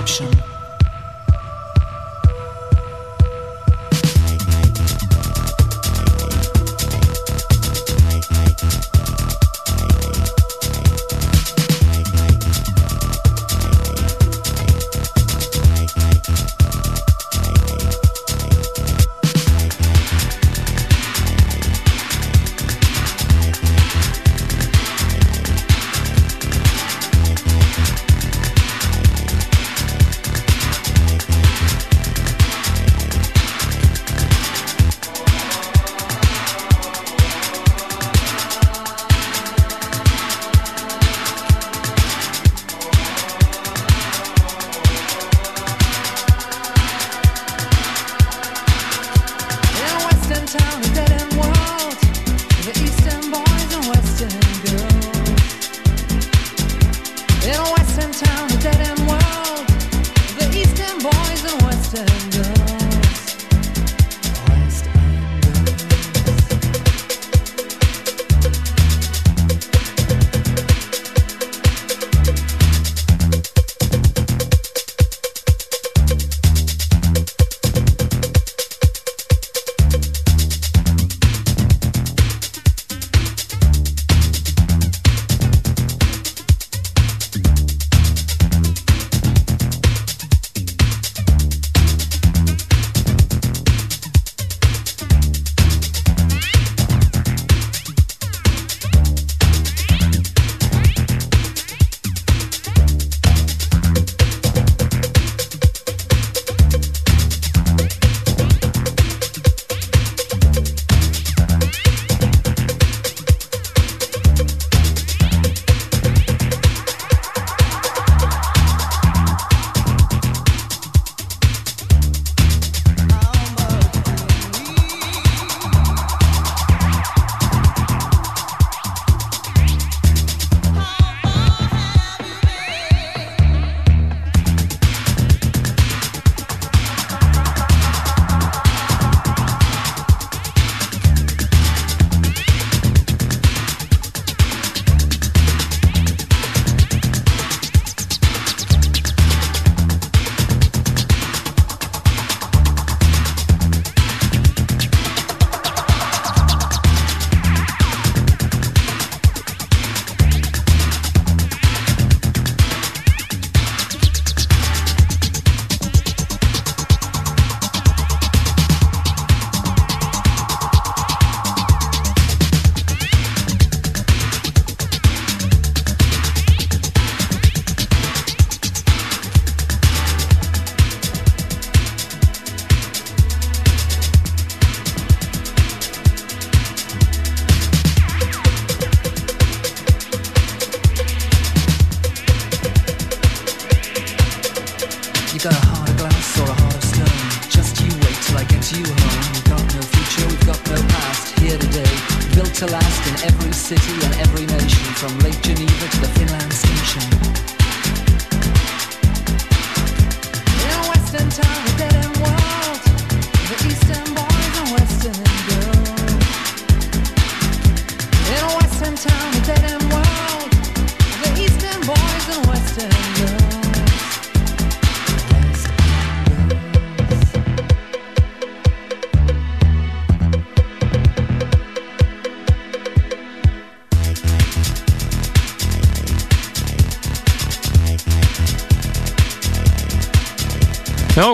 option?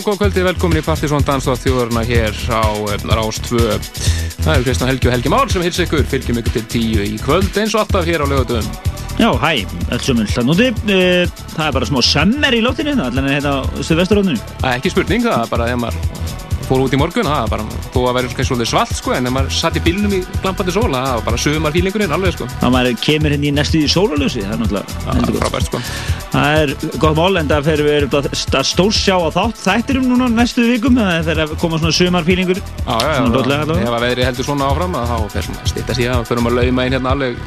Góð kvöldi, velkomin í Partisón Danstátt þjóðurna hér á eh, Rás 2. Það eru Kristján Helgi og Helgi Már sem hils ykkur, fylgjum ykkur til tíu í kvöld eins og alltaf hér á lögutum. Já, hæ, alls um að núti. Það er bara smá sömmer í lóttinu, allan er hérna á Suðvesturróninu. Það er ekki spurning, það er bara þegar maður fór út í morgun, það var bara, þó að vera svolítið svalt sko, en þegar maður satt í bílunum í glampandi sóla, það var bara sögumar fílingurinn alveg sko. Það maður kemur hérna í næstu í sólalösi, það er náttúrulega heldur gott. Frábært sko. Það er gott mál, en það fyrir við að stórsjá á þátt þættirum núna næstu vikum, það fyrir að koma svona sögumar fílingur. Já, já, já, ef að veðri heldur svona áfram, þá fer svona stýttast í það, fyrir maður lauma inn hérna alveg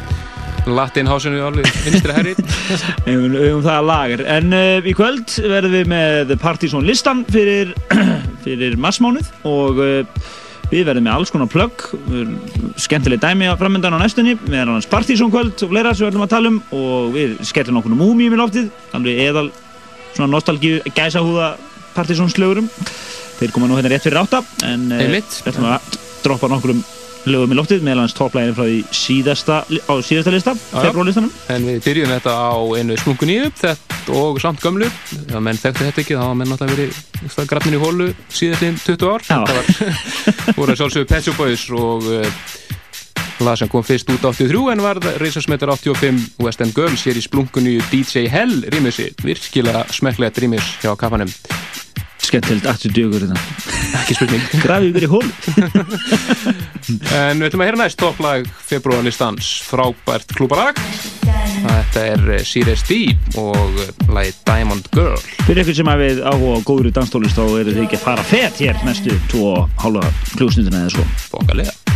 latinhásinu alveg vinstri herri um, um það lagar en uh, í kvöld verðum við með Partizón listan fyrir, fyrir marsmánuð og uh, við verðum með alls konar plögg skemmtileg dæmi á framöndan á næstunni við erum hans Partizón kvöld og fleira sem við ætlum að tala um og við skellum okkur um múmíum í loftið alveg eðal svona nostálgíu gæsahúða Partizón slögurum. Þeir koma nú hérna rétt fyrir átta en uh, við ætlum að droppa nokkur um lögum í loftið meðal hans topplægin frá því síðasta, á síðasta lista, februarlistanum. En við byrjum þetta á einu smungun í upp og samt gömlu, það menn þekktu þetta ekki, þá var menn alltaf verið grafnin í hólu síðastinn 20 ár. Það var, voru að sjálfsögðu Pet Shop Boys og uh, lag sem kom fyrst út 83 en var reysasmetar 85 West End Girls hér í splunkunni DJ Hell rýmisi, virkilega smekklegt rýmis hjá kafanum. Skemmtilegt aftur dögur þetta. Ekki spurning. Grafið ykkur í hól. En við ætlum að heyra næst topplag februarlistans frábært klúbalag. Þetta er eh, Sirius D og lagi Diamond Girl. Fyrir ykkur sem hafið áhuga á góður í danstólist þá eru þið ekki að fara fett hér næstu 2,5 klúsnundina eða svo. Bókalega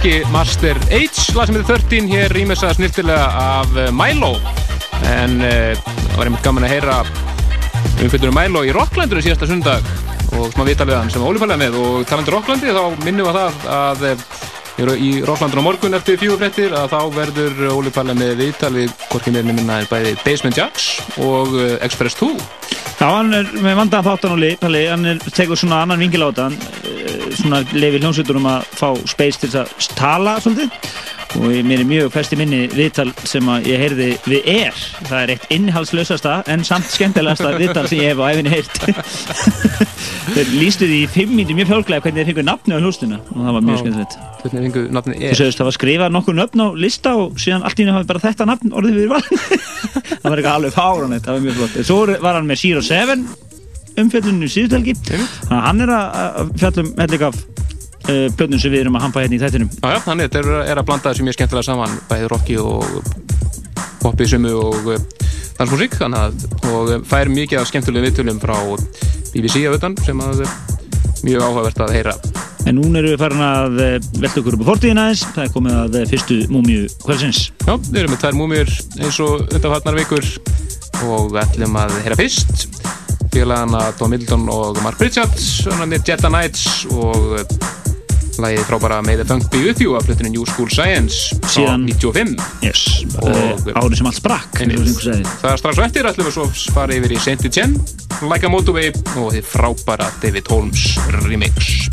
inn franski Master H lag sem heitir 13 hér rýmessa snirtilega af eh, Milo. En uh, það var einmitt gaman að heyra umfylgjurum Milo í Rocklandur í síðasta sundag og smá vitaliðan sem var ólífælega með. Og talandur Rocklandi þá minnum við það að í Rocklandur á morgun eftir fjóðfrettir að þá verður ólífælega með vitalið hvorki meðin minna en bæði Basement Jacks og Express 2 Já, hann er með vandaðan þáttan og lið, hann er, tegur svona annan vingil á þetta, svona lefi hljómsveitur um að fá space til að tala svolítið og mér er mjög fæst í minni viðtal sem að ég heyrði við er. Það er eitt innhalslösasta en samt skemmtilegasta viðtal sem ég hef á æfinni heyrt. Þeir lístu því í fimm mínuti mjög fjálglega hvernig þeir fengur nafni á hlustuna. Og það var mjög skemmtilegt. Hvernig fengur nafni er? Þú segist það var skrifað nokkur nöfn á lista og síðan allt í henni hafi bara þetta nafn orðið við valin það var eitthvað alveg fáranett, það var mjög flott. Svo var hann með Zero Seven umfjöldunum í að hann er að fjallum plötnum eh, sem við erum að hampa hérna í þættinum. Já, já, þannig þetta er, er að blanda þessu mjög skemmtilega saman bæðið rocki og popisömu og eh, dansmusík og fær mikið af skemmtilega viðtölum frá BBC á utan sem að mjög áhugavert að heyra. En nún eru við farin að eh, velta okkur upp á fortíðin aðeins. Það er komið að fyrstu múmiu kvælsins Já, við erum með tvær múmiur eins og undanfarnar vikur og við ætlum að heyra fyrst félagana Tom Middleton og Mark Pritchard Jetta Nights og Læðið frábara May the Funk Be With You af hlutinu New School Science síðan 95 yes, árið sem allt sprakk það er strax eftir ætlum við svo fara yfir í Saint Etienne Like a Motorway og þið frábara David Holmes remix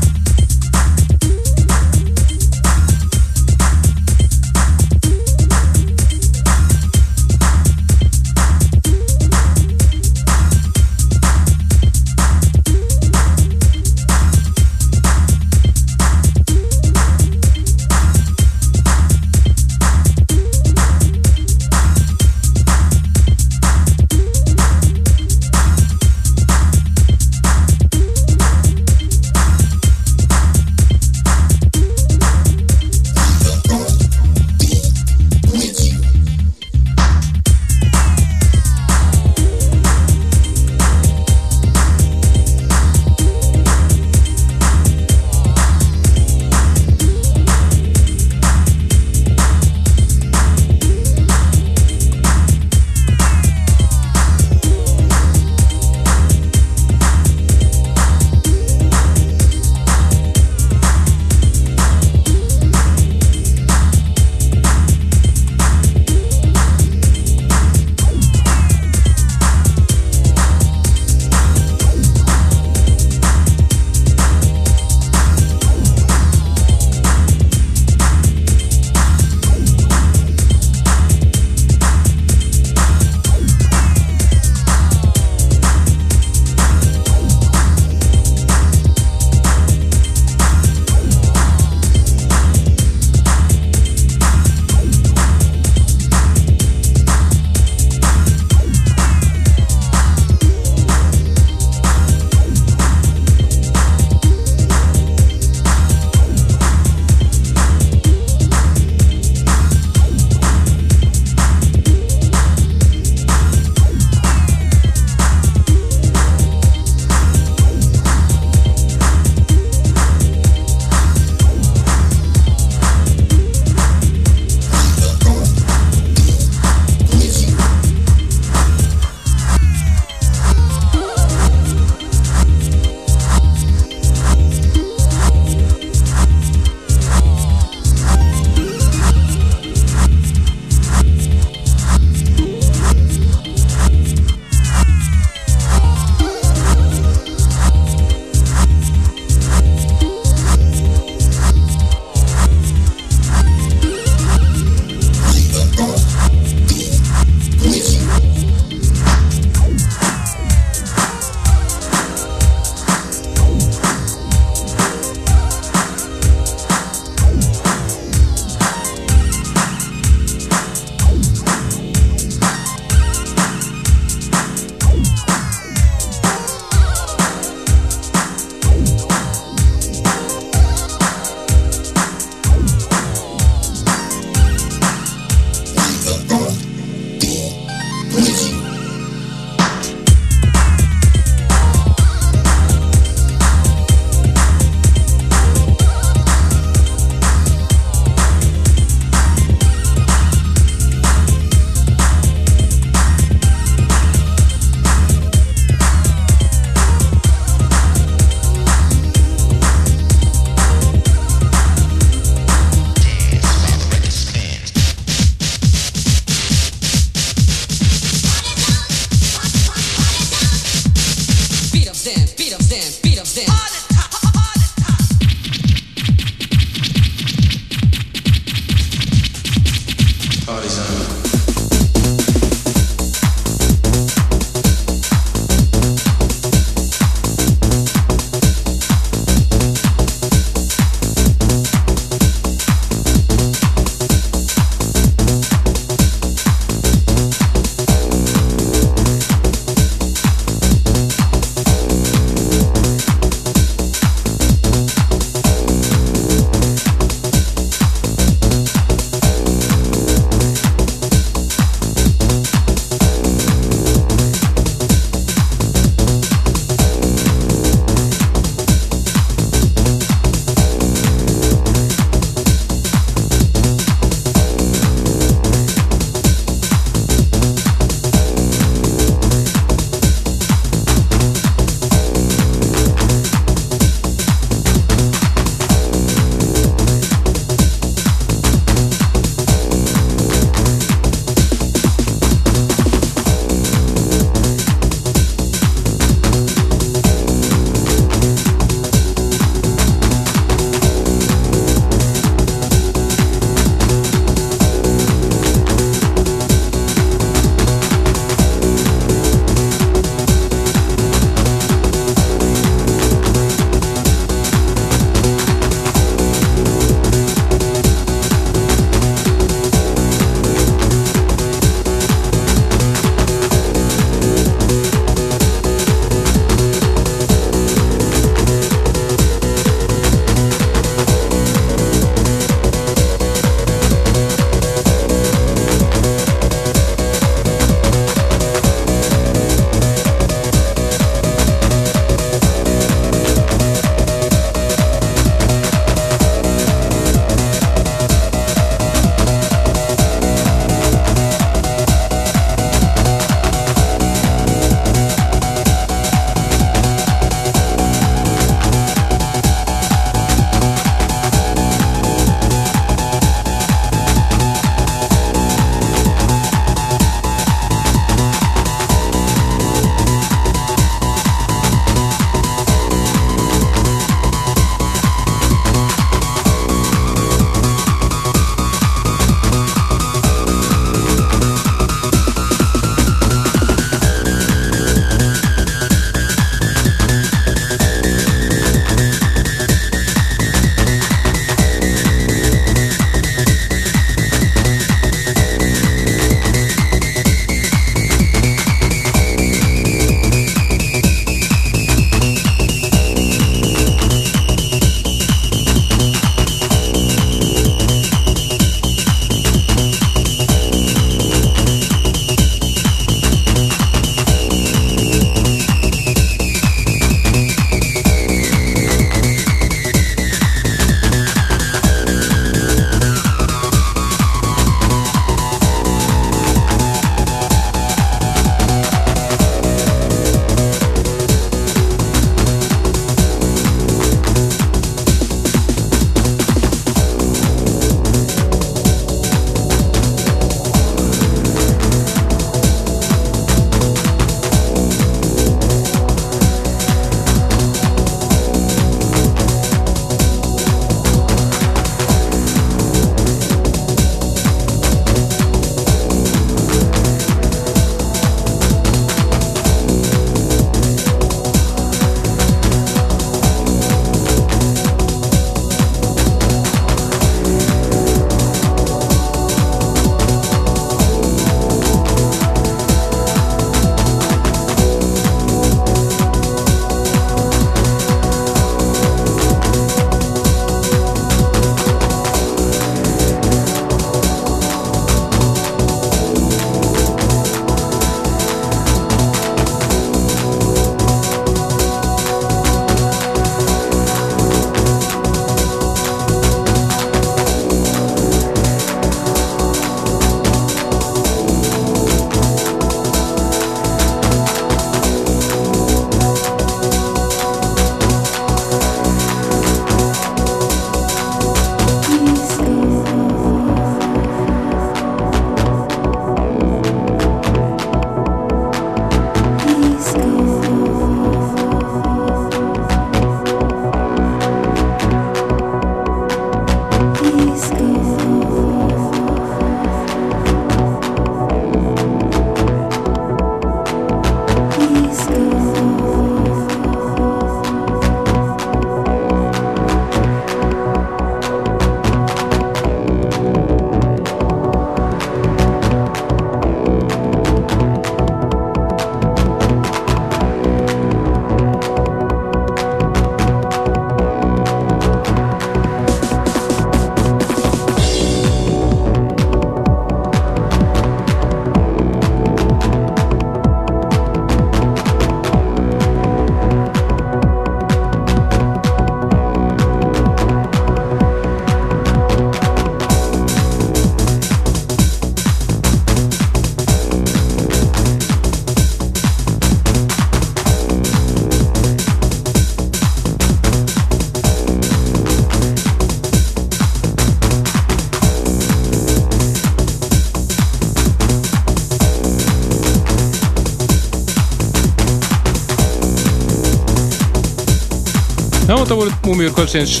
þetta voru Múmiur kvöldsins.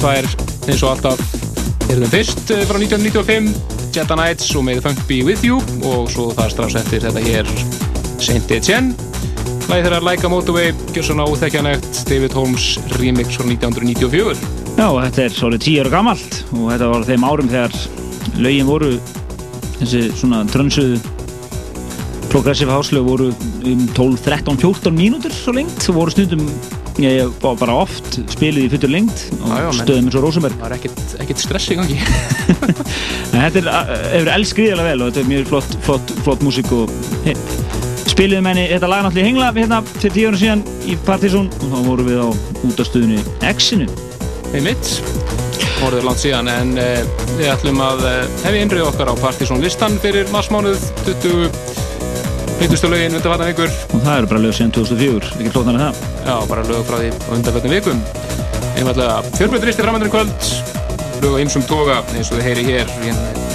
Það er eins og alltaf við fyrst eh, frá 1995 Jetta Nights og the Funk Be With You og svo það strafs eftir þetta hér Saint Etienne. Læði þeirra Like a Motorway, gjör svona óþekkjanægt David Holmes remix frá 1994 Já, þetta er svolítið tíu ára gammalt og þetta var þeim árum þegar lögin voru þessi svona trönsuðu progressive háslög voru um 12, 13, 14 mínútur svo lengt og voru stundum ég var bara oft spilið í fyrir lengt og stöðum eins og Rosenberg Það var ekkert, ekkert stress í gangi. Þetta er, hefur elskriðilega vel og þetta er mjög flott, flott, flott músík og hey, spiliðum henni, þetta lag náttúrulega hengla hérna til tíu ára síðan í Partizón og þá vorum við á útastöðunni X-inu Einmitt, voruður langt síðan en uh, við ætlum að uh, hefði innrið okkar á Partizón listan fyrir marsmánuð 20 Hittustu lögin undanfattan vikur. Og það eru bara lög síðan 2004, ekki klóknar en það Já, bara lög frá því undanfattan vikum. Einfallega fjörbreytristi framöndurinn kvöld. Lög á ymsum toga eins og þið heyri hér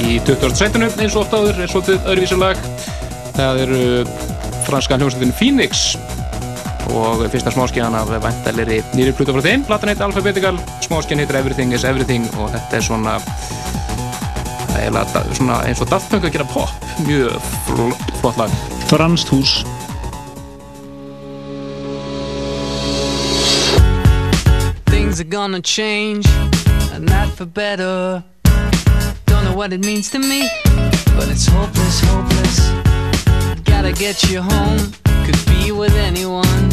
í 20. setinu eins og oft áður er svolítið öðruvísulag Það eru franska hljómsveitin Phoenix og fyrsta smáskjan af væntaleri nýri pluta frá þeim. Platan heit Alphabetical, smáskjan heitir Everything is Everything og þetta er svona eins og Daft Punk að gera pop. Mjög flott lag. Franskt hús gonna change and not for better. Don't know what it means to me But it's hopeless, hopeless. Gotta get you home Could be with anyone.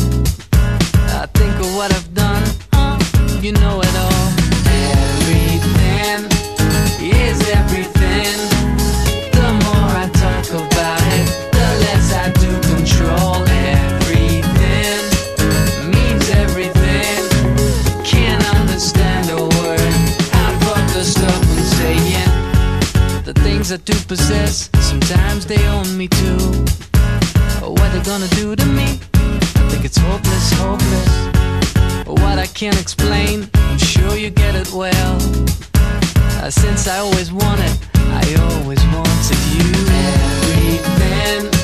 I think of what I've done uh, You know it things I do possess, sometimes they own me too. What they're gonna do to me, I think it's hopeless, hopeless. What I can't explain, I'm sure you get it well. Uh, since I always wanted, I always wanted you. Everything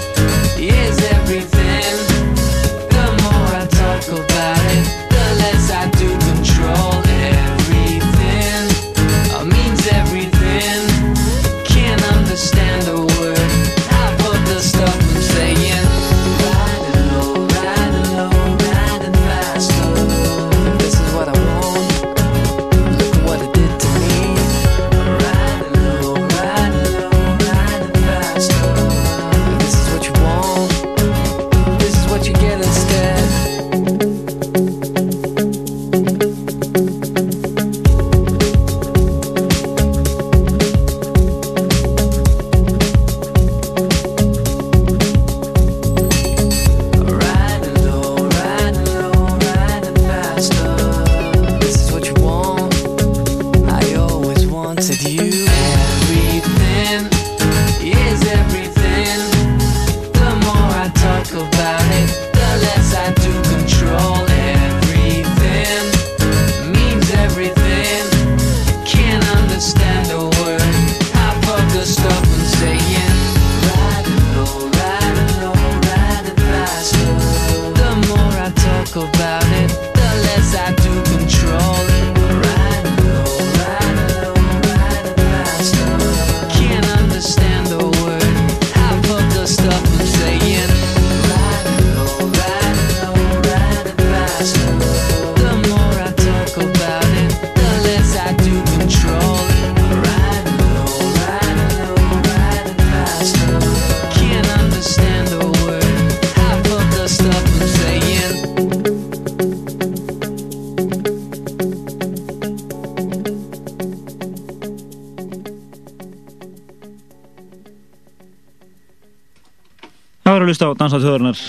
þjóðarnar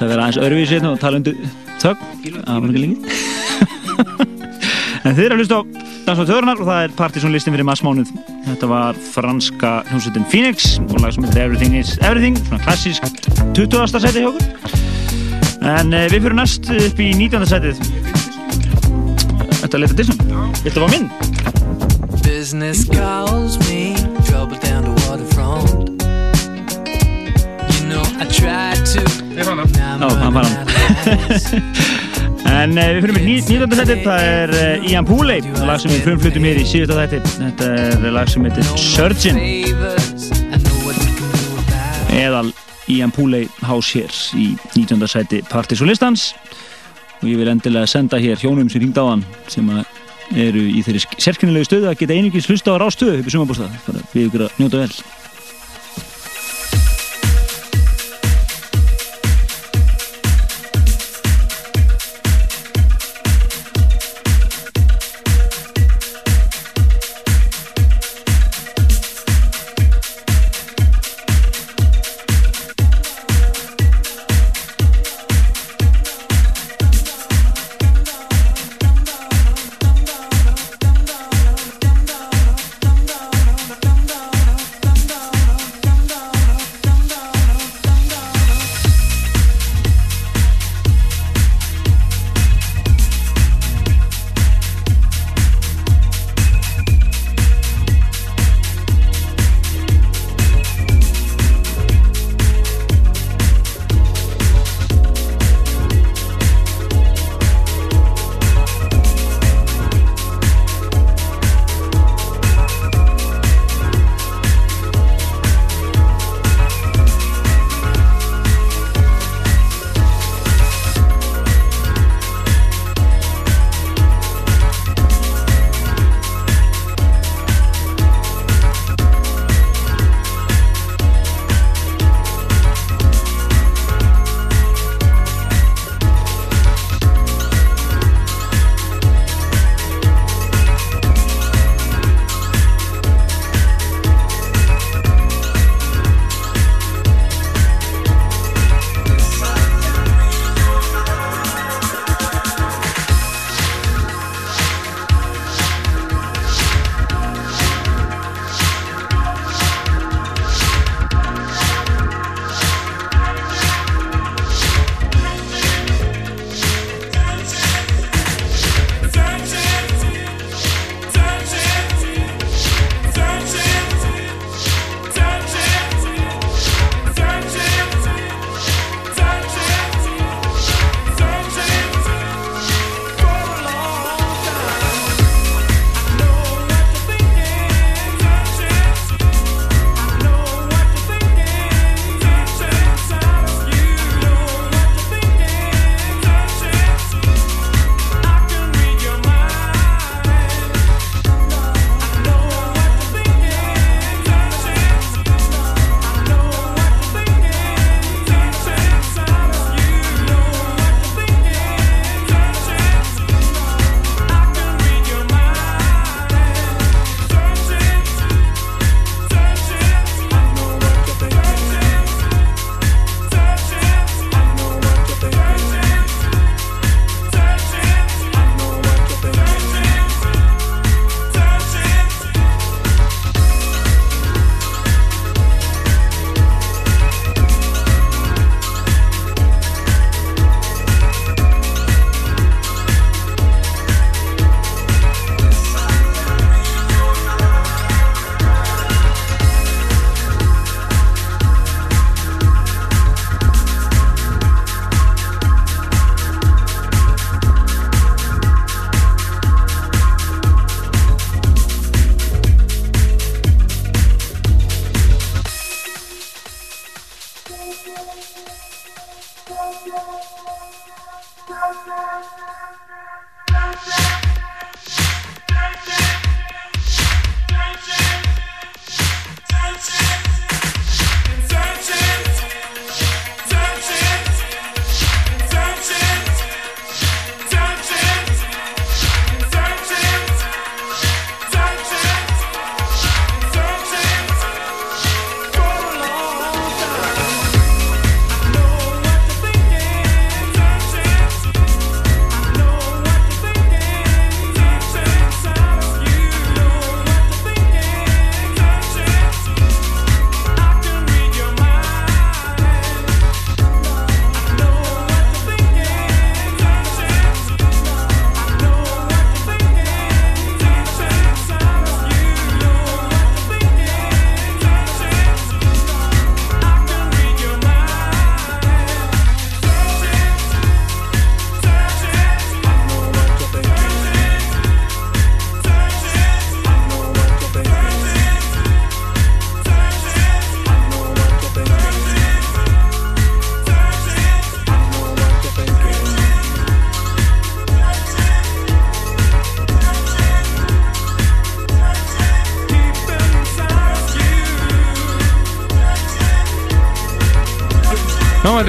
Það verður aðeins öðruvísi hérna og tala undir þögg Það var ekki lengi. En þið eru að hlusta á Dansa þjóðarnar og það er partysónlistin fyrir massmánuð Þetta var franska hljómsveitin Phoenix og lag sem heitir Everything is Everything svona klassísk 20. seti hjá okkur. En eh, við fyrir næst upp í 19. setið Þetta er letið Disney Þetta var minn? Business calls me Hann var hann En uh, við fyrir með nýjönda þetta, það er uh, Ian Pooley, lag sem við frumflutum hér í síðasta þetta. Þetta er lag sem heitir Surgeon. Eðal Ian Pooley House hér í nýjönda seti Partis og ég vil endilega senda hér hjónum sem ringd á hann sem eru í þeirri sérkennilegu stöðu að geta einingis hlusta á rástöðu upp í sumabústað. Við ykkur að njóta vel.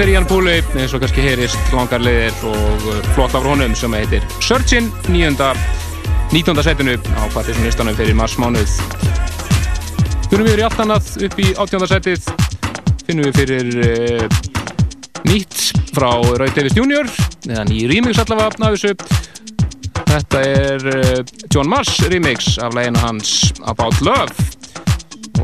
Fyrir Jan Púli eins og kannski heyrist langar leiðir og uh, flott af honum sem heitir Searchin 9. 19. setinu á partysónlistanum fyrir marsmánuð Þurfum við í allt annað upp í 18. setið finnum við fyrir uh, nýtt frá Roy Davis Jr. eða ný remix allavega af þessu Þetta er uh, John Mars remix af læginu hans About Love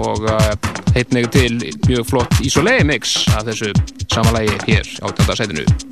og uh, heitnegu til mjög flott Isolé mix af þessu samanlægi hér á töndarsætinu Já,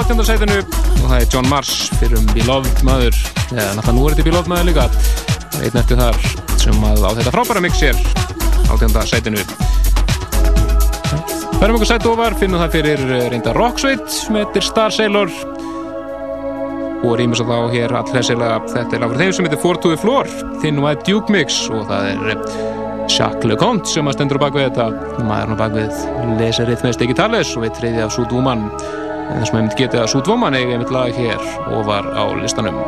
átjöndarsætinu og það er John Marsh fyrir um Beloved maður. Eða náttúrulega nú er þetta Beloved maður líka. Það er einn eftir þar sem að á þetta frábæra mix er átjöndarsætinu Verðum okkur sætt ofar, finnum það fyrir uh, reynda Rocksveit sem heitir Star Sailor. Og rýmis að þá hér allhessilega þetta er lag frá þeim sem heitir the Floor. Þinn og er Duke Mix. Og það er uh, Jacques Leconte sem að stendur á bakvið þetta. Maður á bakvið leserið með Stegi Tales og við treyði af Súdvúman en þess að maður myndi getið að Súdvúman eigi einmitt lag hér og var á listanum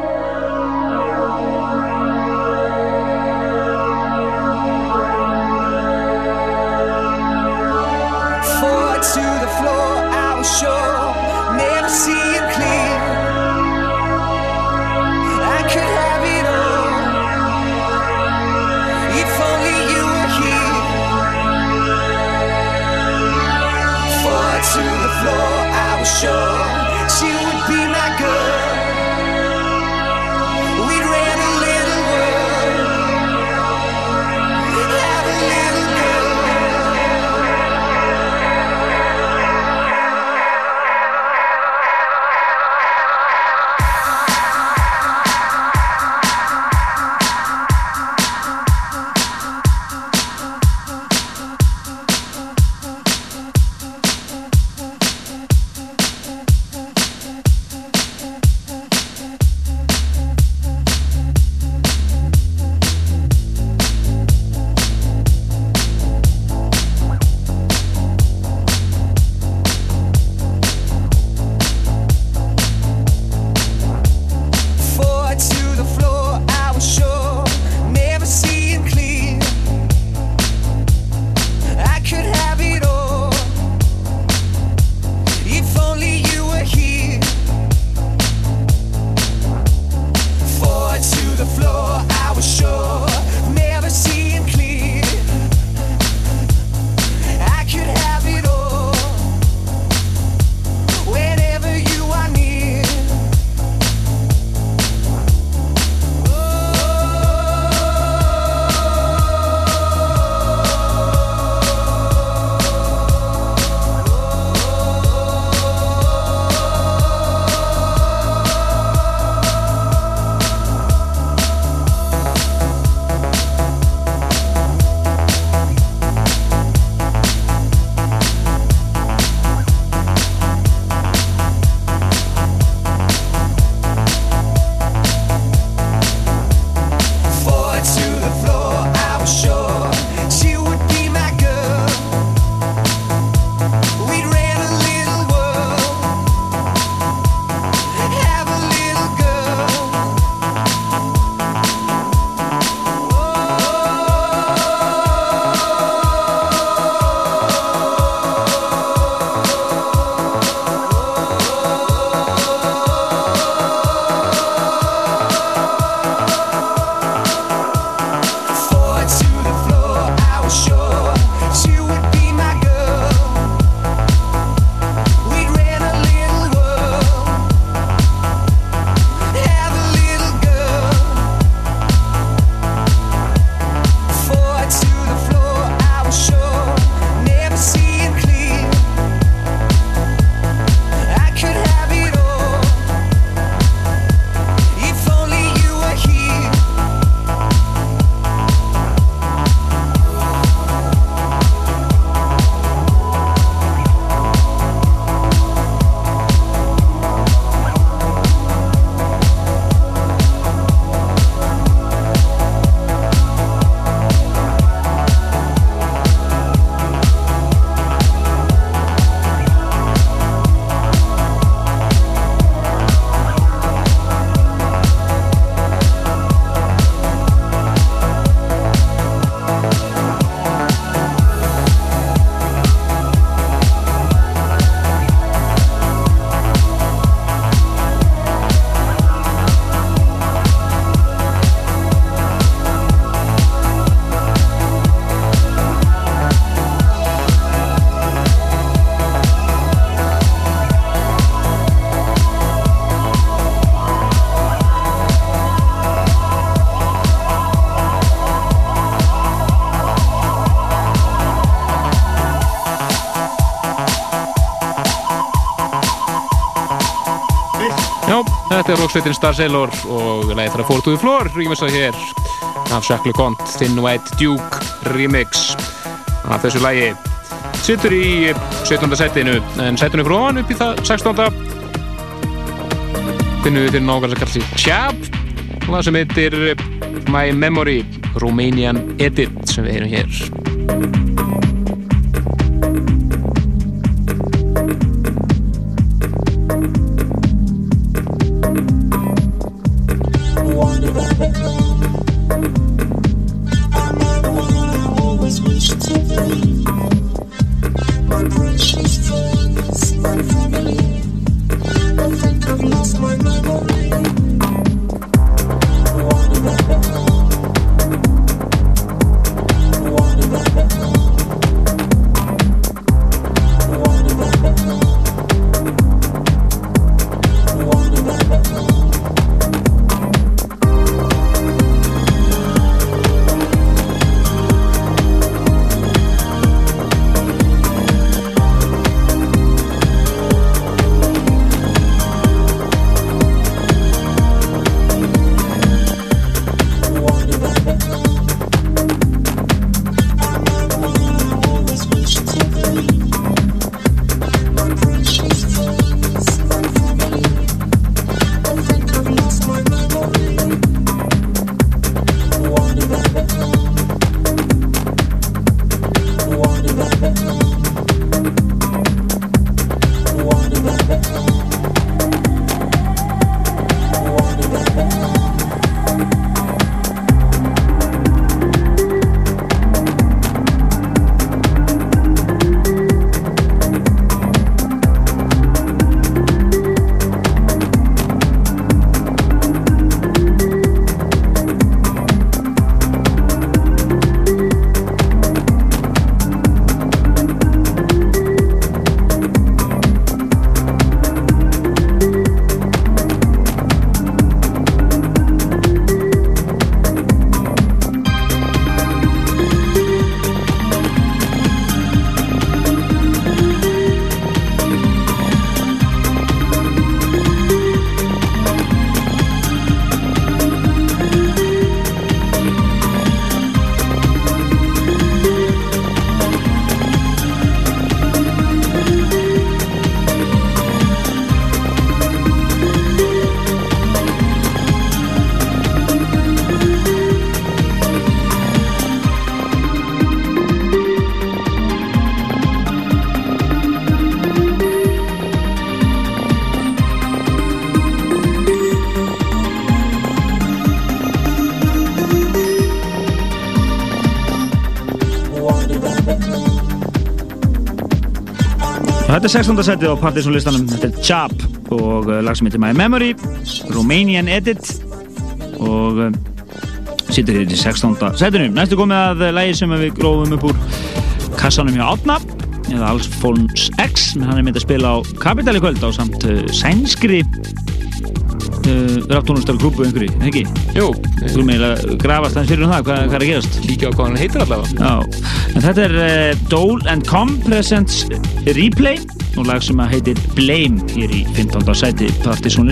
Þetta er roksveitin Star Sailor og leiði þar að Fall to the Floor rýmessað hér af Shackle Cont Thin White Duke remix af þessu lægi sittur í 17. setinu en setinu frá hann upp í það 16. finnum við til nákvæmlega að kalla sig Chab og það sem heitir My Memory Romanian Edit sem við heyrum hér Þetta er 16. setið á Partisan listanum, þetta er Chap og uh, lag sem heitir My Memory, Romanian Edit og uh, sittur hér í 16. setinu. Næstu komið að lagi sem við grófum upp úr kassanum hjá Átna, eða Alfons X, hann er myndið að spila á Capital í kvöld á samt uh, sænskri uh, raftónustalgrúpu einhverju, ekki? Jú. Þú erum eiginlega grafast hans fyrir um það, hvað, hvað er að gerast? Líka á hvað hann heitir allavega. Já, en þetta er uh, Dole and Com Presents Replay og lag sem að heitir Blame hér í 15. sæti Partisan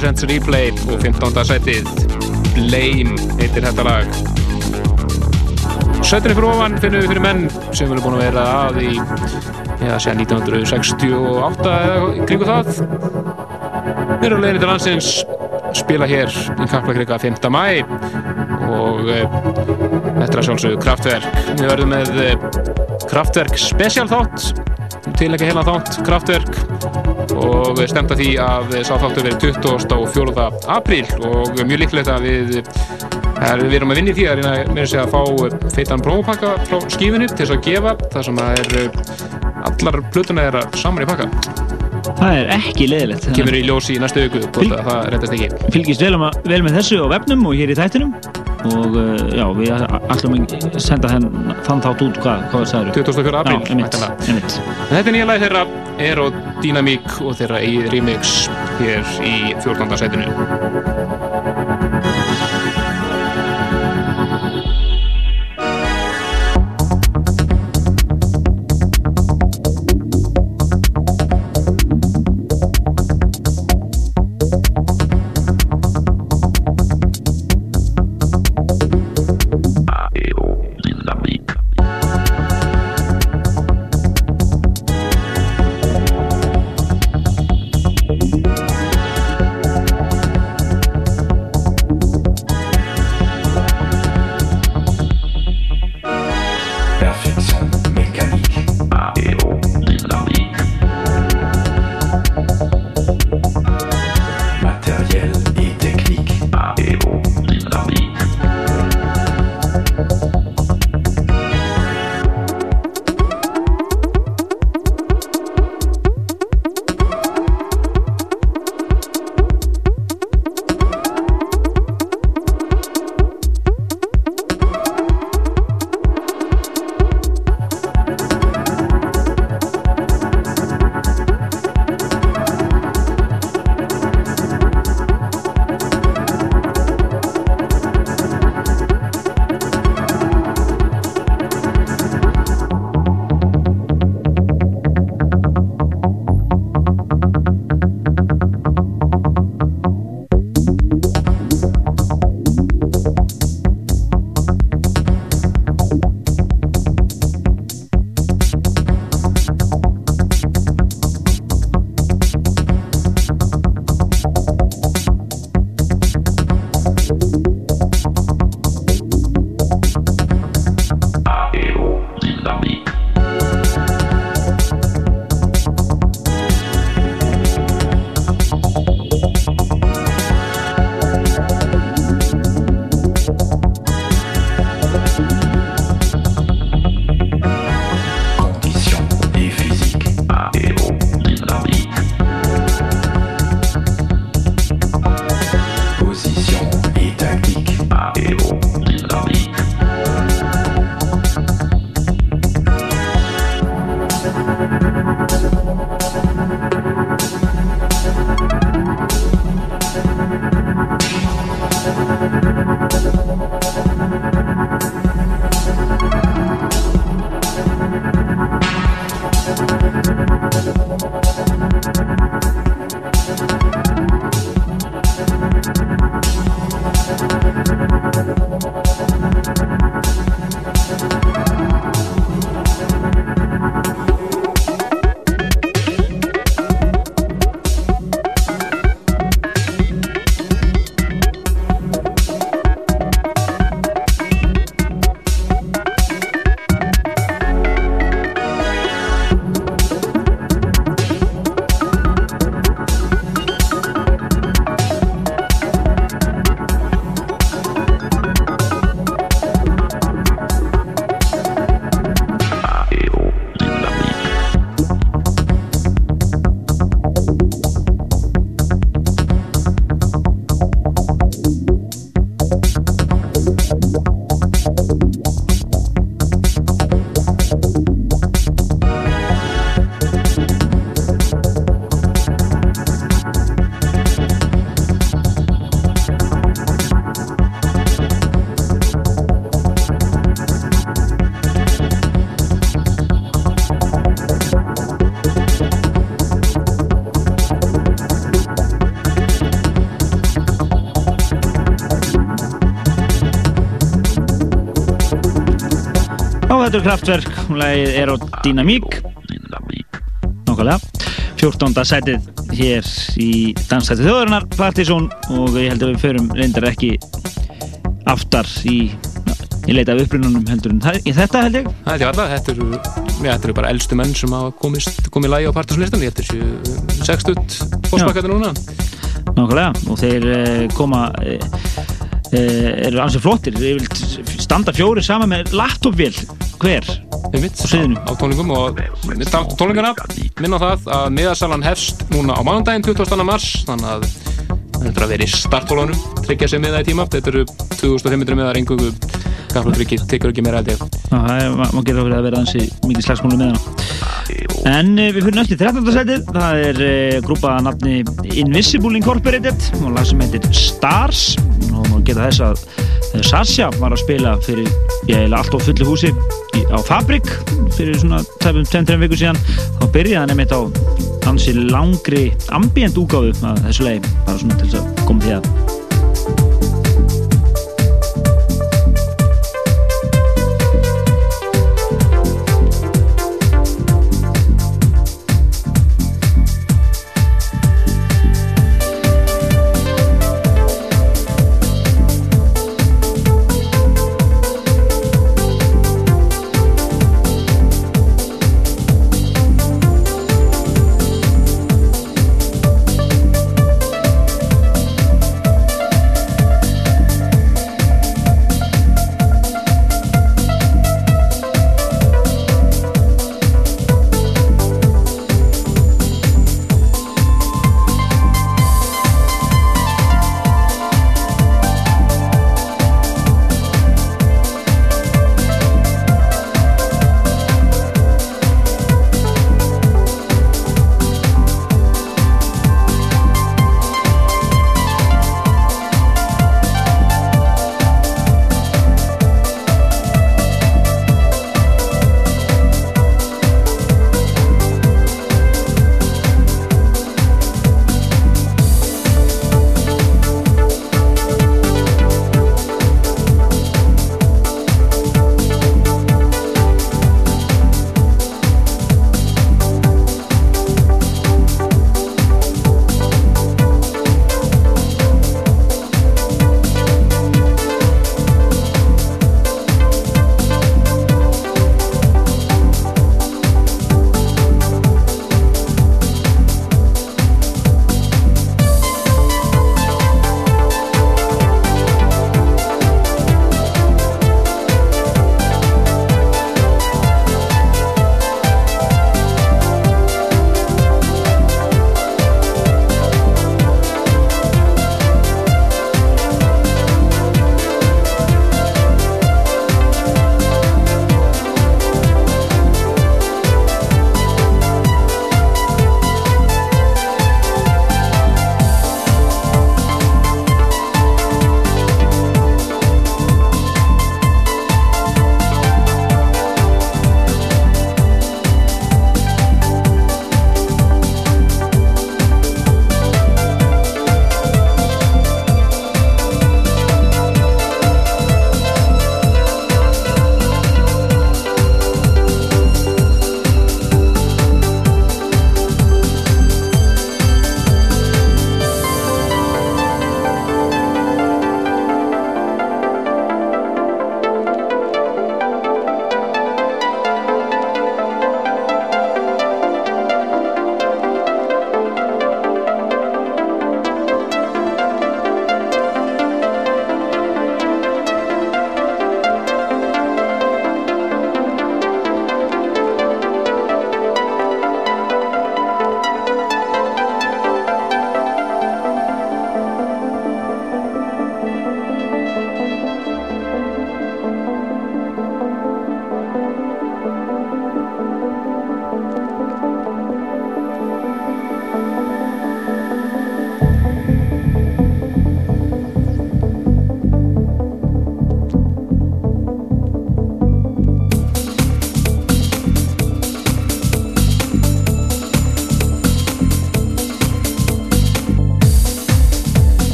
Presents Replay og 15. setið Blame heitir þetta lag Settinni fyrir ofan finnum við fyrir menn sem eru búin að vera að í já, sér 1968 eða kringu það Við erum leginni til landsins spila hér í Kaplakrika 5. mæ og e, þetta er sjálfsögðu Kraftwerk við verðum með e, Kraftwerk specialþátt til ekki heila þátt Kraftwerk og stemta því að sá þáttu verið 24. apríl og mjög líklegt að við er, við erum að vinni því að reyna með þess að fá feitan prófpakka frá skífinu til þess að gefa það sem að er allar plötuna er saman í pakka Það er ekki leðilegt Það kemur í ljósi í næstu auku það rettast ekki Fylgist vel, um vel með þessu á webnum og hér í þættinum og uh, já, við ætlum að senda henn, þann þátt út hvað, hvað það sagður 24. apríl Þetta er nýja læð þeirra Aerodynamic og þeirra eigið remix hér í 14. setinu þetta er kraftverk, hún leiði Aerodynamík Nákvæmlega. 14. sætið hér í Dansstætti þjóðarinnar Partizón og ég held að við förum reyndar ekki aftar í, í leita af upprununum heldur en það, þetta held ég. Það held ég alltaf, þetta eru, já, þetta eru bara eldstu menn sem hafa komist, komið lægi á Partizónlistan ég held þessu 60 fórspakættu núna. Nákvæmlega. Og þeir eh, koma Eh, eru ansið flottir. Ég vil standa fjóri saman með laptopvél hver? Einmitt, á tónlingum og tónlingana minna það að miðarsalan hefst núna á mánundaginn 20. mars þannig að þetta er að vera í starthólunum tryggja sig miða í tíma. Þetta eru 2500 miðar engungu gafla tryggi, tekur ekki meira það er, maður getur okkur að vera ansið mikið slagsmólu með hana. En eh, við fyrir næst í 13. setið það er eh, grúpa nafni Invisible Incorporated og lag sem heitir Stars. Og geta þess að eh, Sasha var að spila fyrir ég, allt á fullu húsi í, á Fabrik fyrir svona 2-3 vikur síðan. Þá byrjaði hann einmitt á hansi langri ambient úgáðu að þessu leið bara svona til þess að koma því að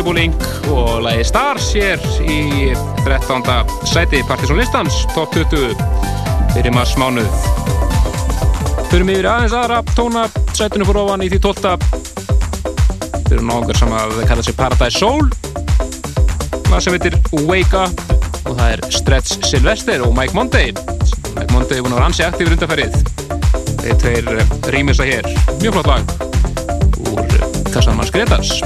Invisible Ink og lagi Stars hér í 13. sæti Partiðsson listans, top 20 fyrir maður smánuð mig yfir aðeins aðra tóna sætinu fyrir ofan í því 12. fyrir nokkur sem að kalla sig Paradise Soul. Það sem heitir Wake Up og það er Stretch Sylvester og Mike Monday. Mike Monday er búin að vera ansi aktífur undanferðið þeir tveir rýmisa hér. Mjög flott lag úr Kassanmanns Gretars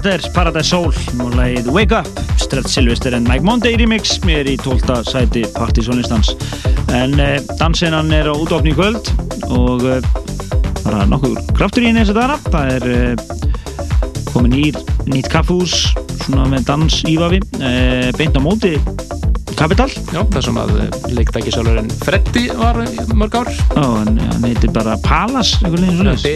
þetta er Paradise Soul og lagið Wake Up, Stretch Sylvester and Mike Monday remix mér í 12. sæti partysónistans en eh, dansinnan er á útofni í kvöld og eh, bara nokkuð kraftur í henni þess að dana það er eh, komin í nýtt kaffús svona með dans ívafi eh, beint á móti Capital Já, það sem að eh, leiktækisálurinn Freddy var mörg ár. Já, hann, heitir bara svona B.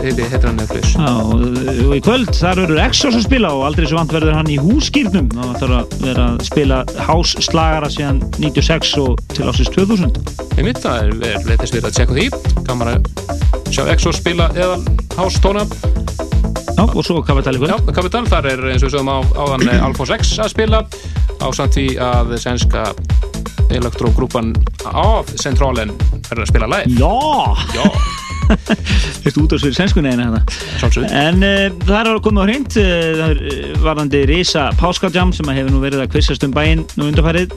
Heitir heitir hann eitthvað Já, og, í kvöld þar verður Exos að spila og aldrei svo vant verður hann í hússkýrnum og það þarf að vera að spila hásslagara síðan 96 og til ásins 2000 Ég mynd það er leitist við að tjekka því. Gaman að sjá Exos spila eða hástóna Já, og svo Capital í kvöld. Já, Capital, þar er eins og við sögum á áðan Alfons X að spila á samt því að sænska elektrógrúpan af Centralen er að spila live Já! Já. Þú ert út á sver sænskunni eina Sjálfsög En uh, það er að koma á hreint uh, það er varðandi Risa Páskadjam sem hefur nú verið að kvissast um bæinn nú undarfærið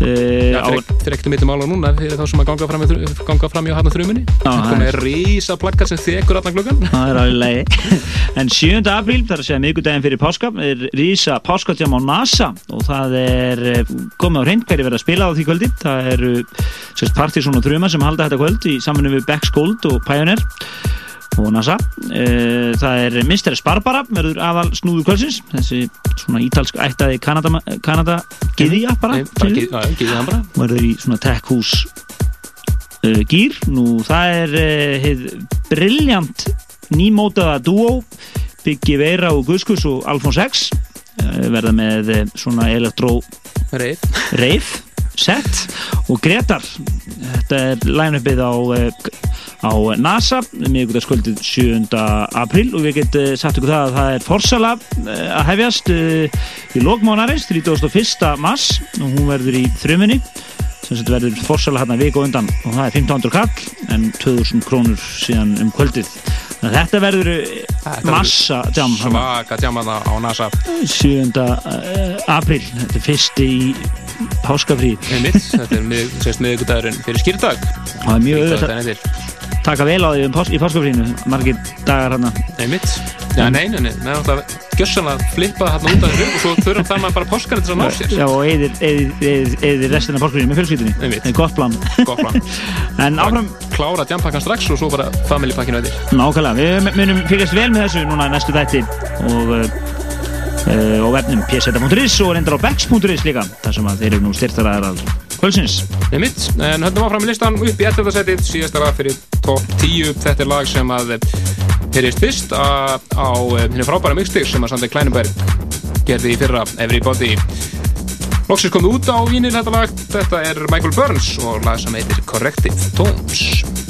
Já, fyrir ekkert um mittum ála núna fyrir þá sem að ganga fram, ganga fram í hana þrumunni. Það komið rísa plakkat sem þekur allan klukkan Það er alveg leiði En 7. apríl, það er að segja miðgudaginn fyrir páska er Rísa Páskadjam á NASA og það er komið á hreint hverju verið að spila á því kvöldi. Það eru Partíson og Þruma sem halda þetta kvöld í samfunni við Beck Skold og Pioneer og NASA það er Mr. Sparbara verður aðal snúður kvöldsins. Þessi svona ítalsk ættaði Kanada, Kanada giðja bara verður í svona tech hús uh, gýr nú það er heið brilljant nýmótaða duo Biggi Veira og Guskus og Alfons X. Uh, verða með svona elektró reif set og Gretar þetta er line-upið á á NASA miðugutaskvöldið 7. apríl og við getum sagt ykkur það að það er forsala að hefjast í lókmánarins 31. mars og hún verður í þrjumunni sem þetta verður forsala hérna viku undan og það er 1500 kall en 2000 krónur síðan um kvöldið þetta verður massa jam svaka jam á NASA. 7. apríl. Þetta er fyrsti í páskafrí þetta er miðugutagurinn fyrir skýrdag það er mjög auðvitað taka vel á því um pás, í páskafrínu margir dagar hann já nei, nei með náttúrulega gjössanlega flippað hann út af þessu og svo þurfum það maður bara páskarinn til að ná sér. já og eðir restina páskafrínu með fjölskyldunni. Einmitt, gott plan, gott plan. en áfram klára jampakkan strax og svo bara familypakkin auðvitað nákvæmlega, við munum fylgjast vel með þessu núna næstu þætti og uh, og vefnum pseta.is og reyndar á bex.is líka þar sem þeir eru nú styrtaræðar að kvölsins Nei mitt, en höndum áfram í listan upp í 11. setið, síðasta lag fyrir top 10 þetta er lag sem að heyrist fyrst á henni frábæra mixtir sem að Sandi Kleinenberg gerði í fyrra Everybody. Lóksins komið út á vínir þetta lag. Þetta er Michael Burns og lag sem heitir Corrective Tones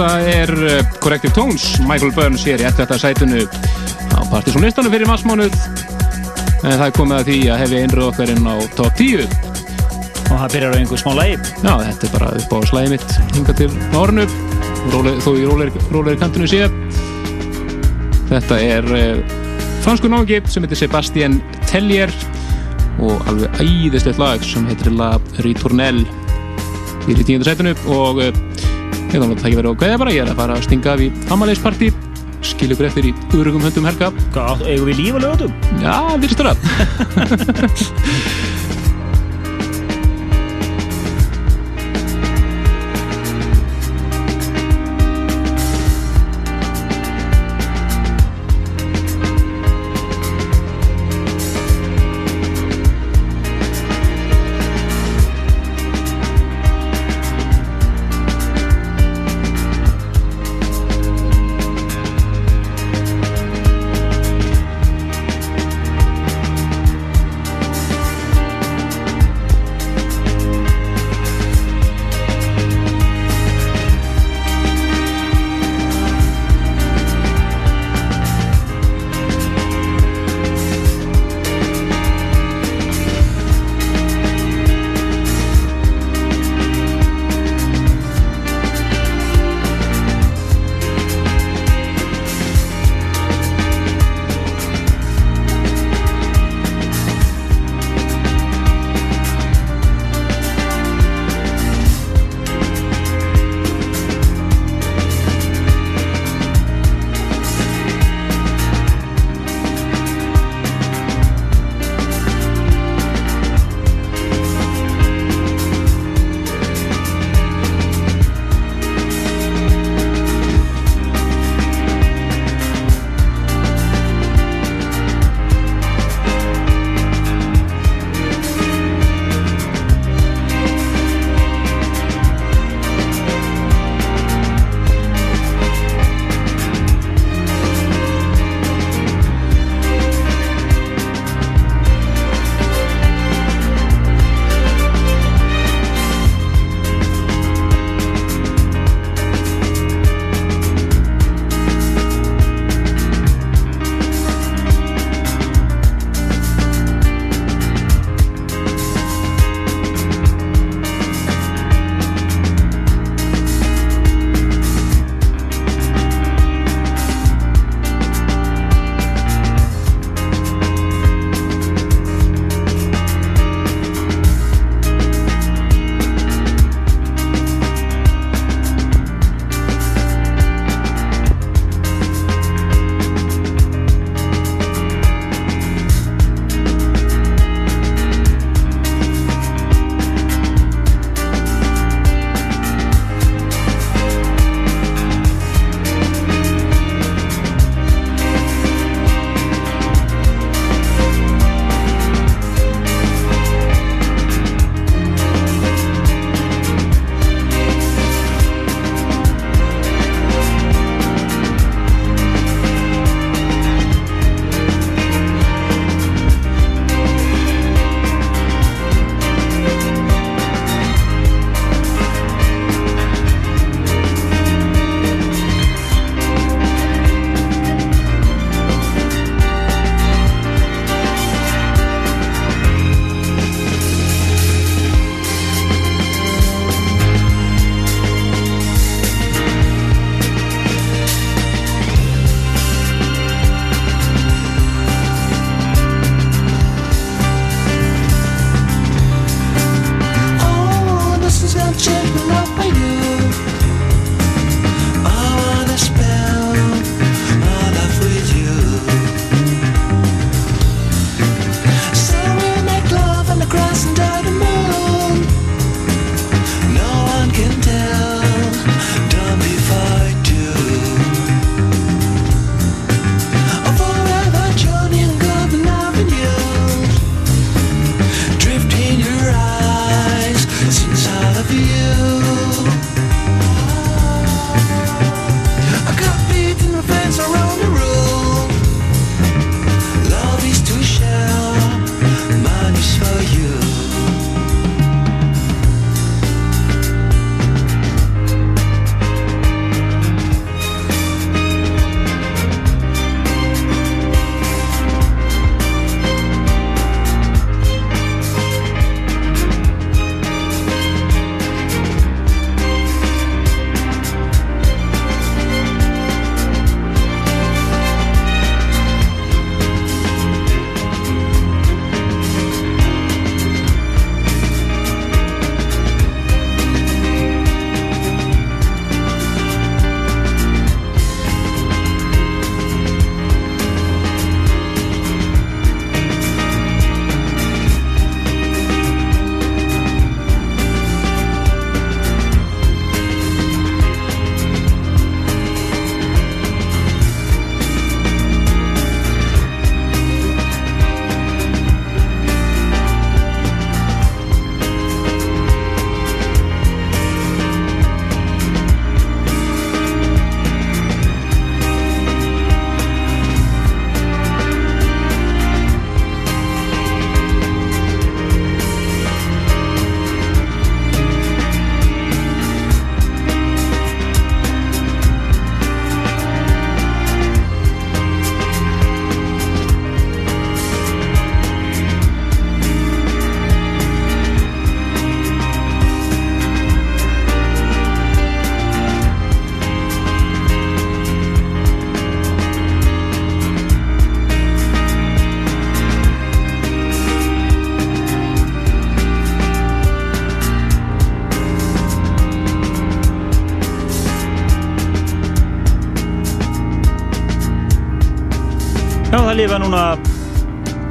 þetta er uh, Corrective Tones, Michael Burns hér í þetta sætunu á partysónlistanum fyrir massmánuð en það er komið að því að hefði einröð okkar inn á top 10 og það byrjar á einhver smá lægi Já, þetta er bara upp á slæði mitt hinga til árnu þó í róleiri kantinu sé. Þetta er uh, fransku nági sem heitir Sebastian Tellier og alveg æðislegt lag sem heitir La Ritournelle fyrir tíundarsætunu og uh, Ég þannig að það ekki verið á hvaðja bara, ég er að fara að stinga af í Amalais-partí, skilja ykkur eftir í örugum höndum helga. Hvað, eigum við líf að lögatum? Já, virðistur að. lifa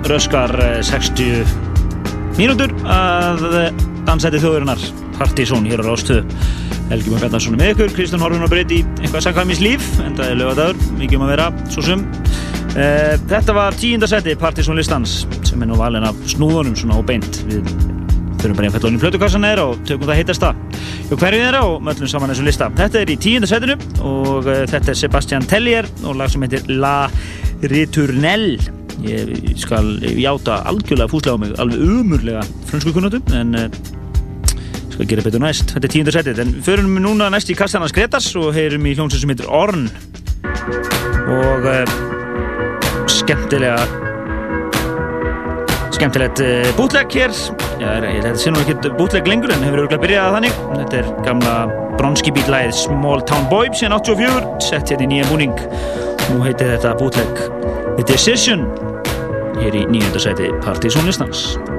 röskar 60 eh, mínútur að dansæti þjóðurinnar Partizón hér á Rástu Helgi Mjög Bjarnarsson með ykkur, Kristján Horfinn og Breyti eitthvað sakvæmis líf, en það er lögadagur mikið um að vera, svo sum uh, Þetta var tíundasetti Partizón listans sem er nú valin af snúðunum svona og beint við þurfum bara einn fellónin í plötukassan eða og tökum það heitasta hjá hverju þeirra og möllum saman þessum lista. Þetta er í tíundasettinu og þetta er Sebastian Tellier og lag sem heitir La Ritournelle ég skal játa algjörlega fúslega á mig alveg umurlega fransku kunnatum en uh, skal gera betur næst. Þetta er tíundar setið en förum við núna næst í Kastanas Gretars og heyrum í hljómsveit sem heitir Orn. Og uh, skemmtilega skemmtilegt uh, bútlegg hér. Já, þetta sé nú ekkert bútlegg lengur en hefur örgulega byrjað þannig. Þetta er gamla bronskibílæðið Small Town Boy síðan 84 sett hérna í nýja búning. Nú heitir þetta bútlegg The Decision hér í nýjöndarsæti Partizónlistans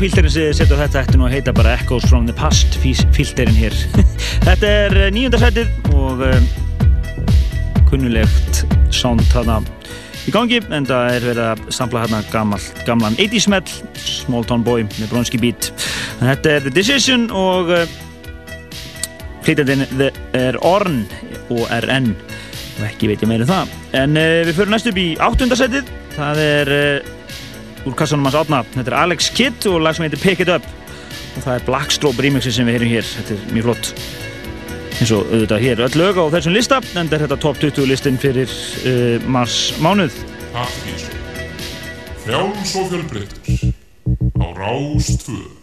Já, fílterinn setja þetta eftir nú að heita bara Echoes from the Past fílterinn hér. þetta er eh, nýjundarsætið og um, kunnulegt sound þarna í gangi en það er verið að sampla hérna gammal, gamlan 80's smell Small Town Boy með bronski beat. Þetta er The Decision og uh, flytjandinn er Orn og RN og ekki veit ég meira um það. En uh, við förum næst upp í áttundarsætið. Það er uh, úr kassanum hans átna. Þetta er Alex Kidd og lag sem heitir Pick It Up og það er Blackstrobe remixi sem við heyrum hér. Þetta er mjög flott. eins og auðvitað hér öll lög á þessum lista en þetta er þetta top 20 listin fyrir uh, mars mánuð. Aftísum. Frjáls og fjölbreytur á Rástföðu.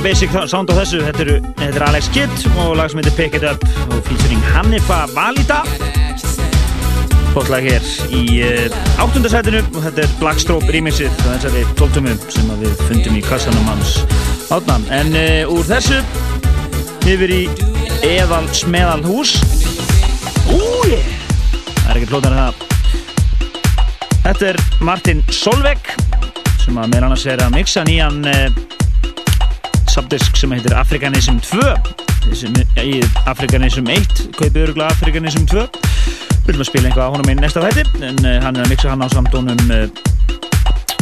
Eru basic sound á þessu. Þetta er, þetta er Alex Kidd og lag sem heitir Pick It Up og featuring Hannifa Valida. Hlutlag hér í uh, áttundasætinu og þetta er Blackstrobe remixið á þessari tóltumum sem við fundum í kassanum hans átnan en uh, úr þessu yfir í Eðal Smeðal hús. Úi það er ekki hlutnar en það. Þetta er Martin Solveig sem að meðal annars er að mixa nýjan uh, subdisk sem heitir Afrikanism 2 í Afrikanism 1 kaupið öruglega Afrikanism 2 við viljum að spila einhvað á honum í næsta hætti en uh, hann er að mixa hann á samtónum uh,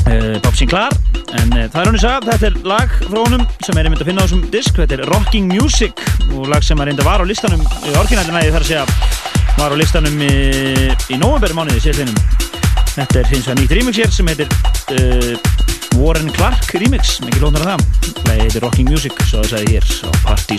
uh, Bob Sinclair. En það er hann í sag, þetta er lag frá honum sem er einmitt að finna á þessum disk. Þetta er Rocking Music og lag sem að reynda var á listanum í orginættina ég þarf að segja var á listanum í, í november mánuði síðan þetta er hins vegar nýtt remix hér sem heitir Warren Clark remix, mikið lónar af það heitir Rocking Music, svo það segði hér á Party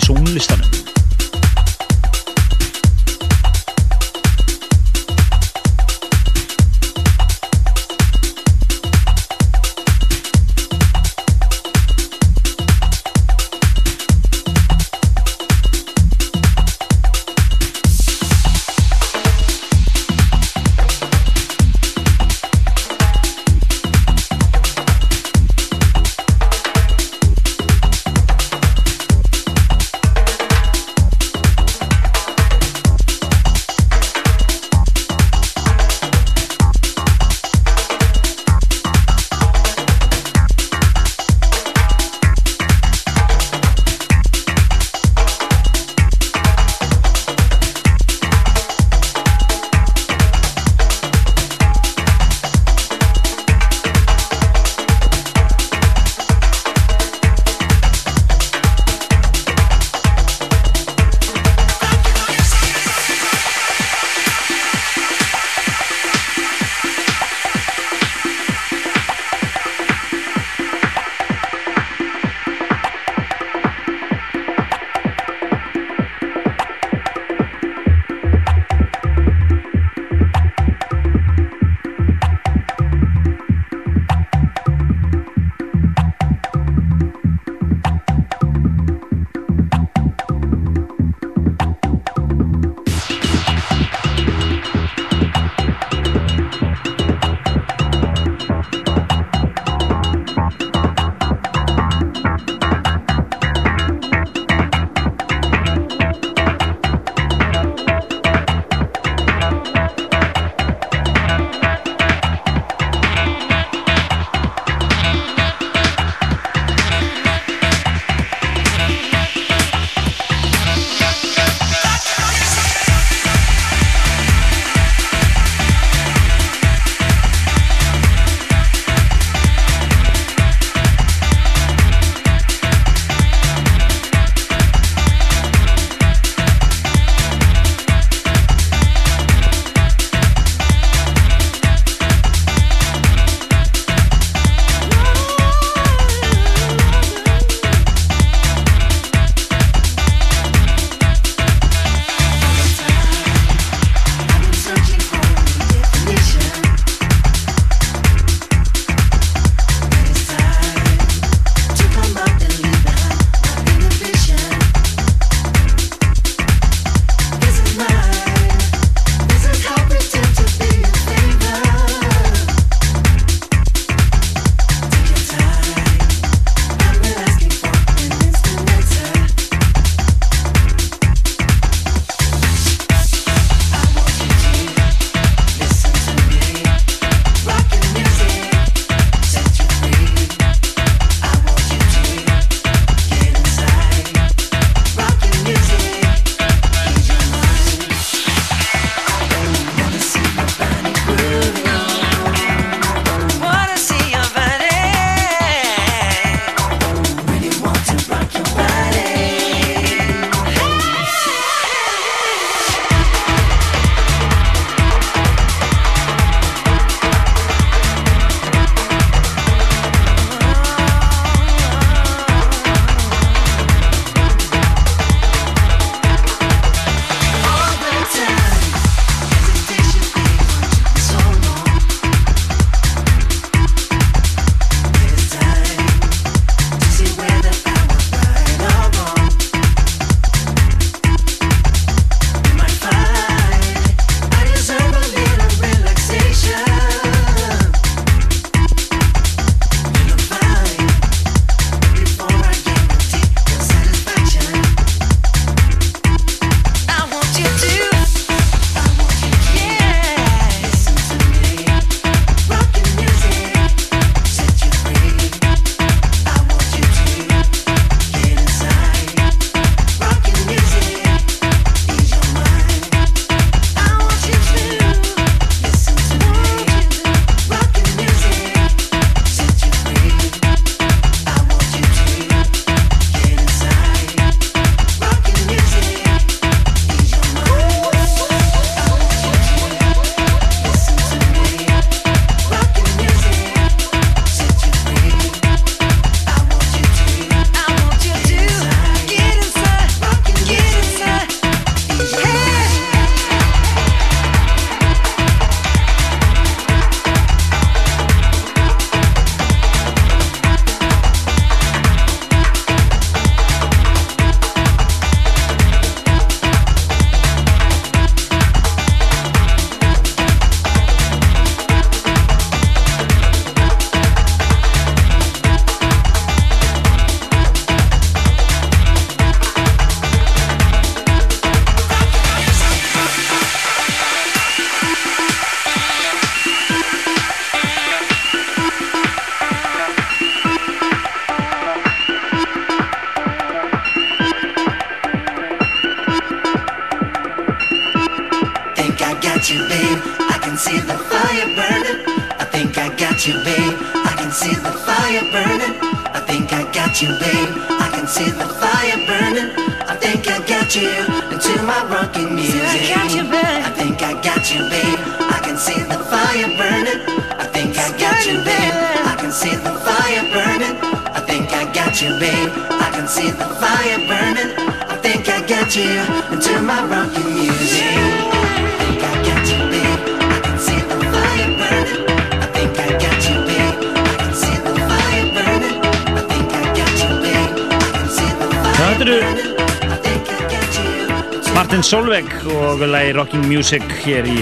Music hér í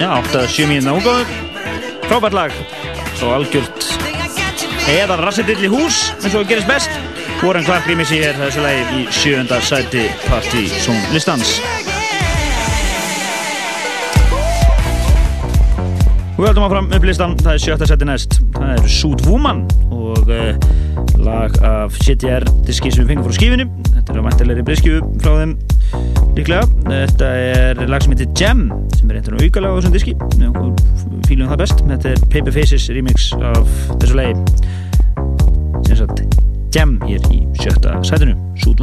já, 8-7 mínuna útgáðu frábært lag. Og algjört eða rassetill í hús eins og gerist best. Warren Clark rýmis ég er þessu lagi í sjönda sæti Party Song listans við höldum áfram upp listan það er sjötta sæti næst. Það er Suit Woman og uh, lag af CTR diski sem við fengum frá skífinu þetta er á mæntilegri breyskífu frá þeim líklega. Þetta er lag sem heitir Jam sem er einhvern veginn aukalega á þessum diski. Við fýlum það best. Þetta er Paper Faces remix af þessu lagi. Sem sagt Jam hér í sjötta sætinu Suit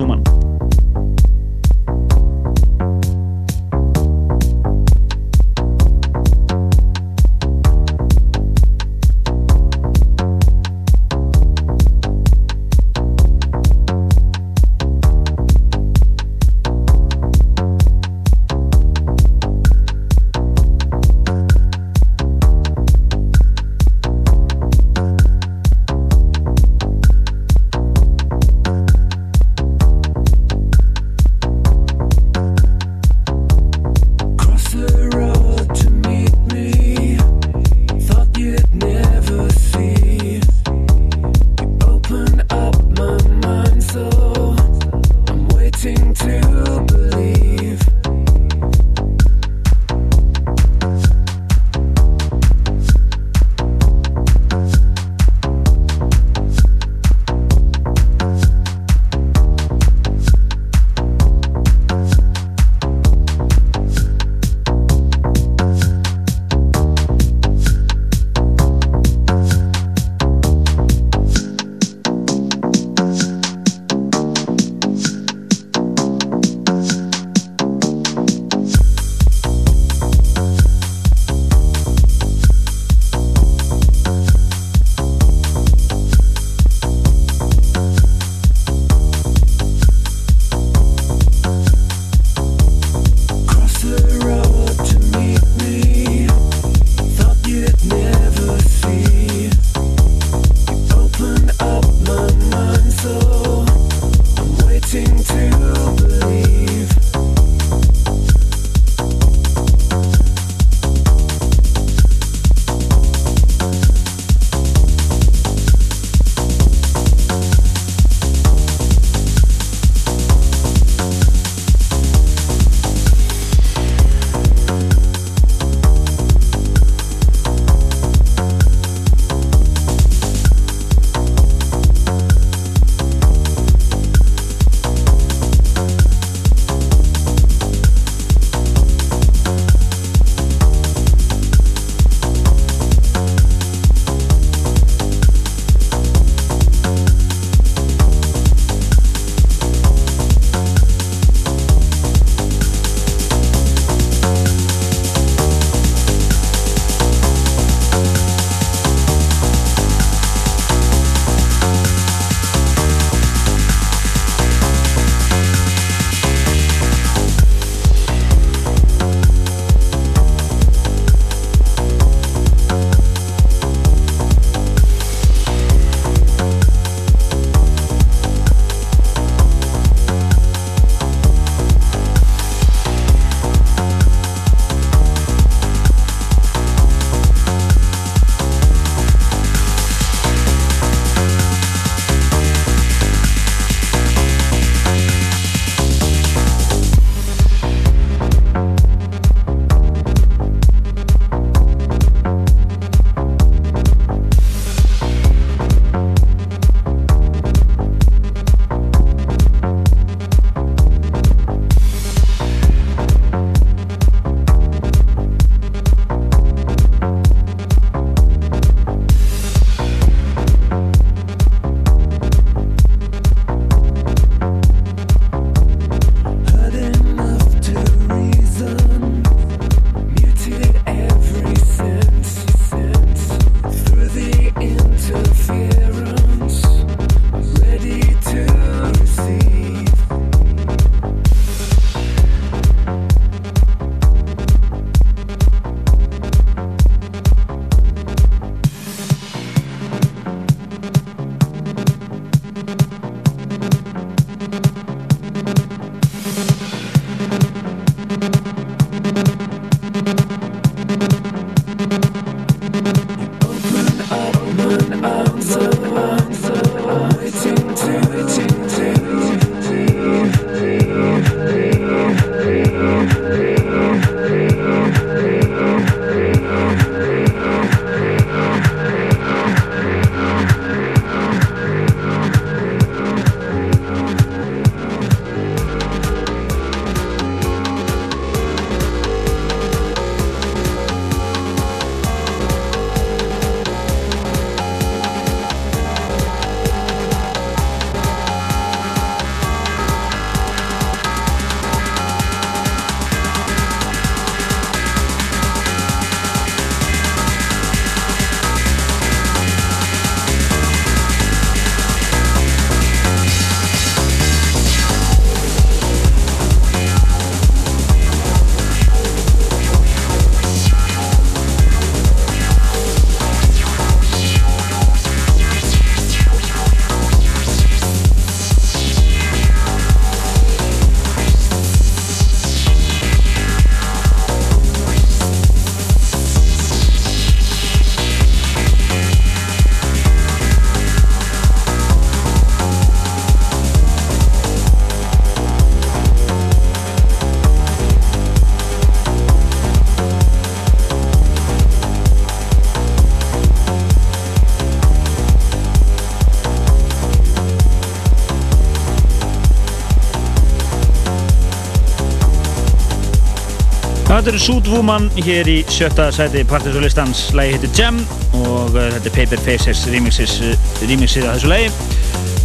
Þetta eru Woman hér í sjötta sæti partysólistans. Lægi heitir Gem og uh, þetta er Paper Faces remixið af þessu lægi.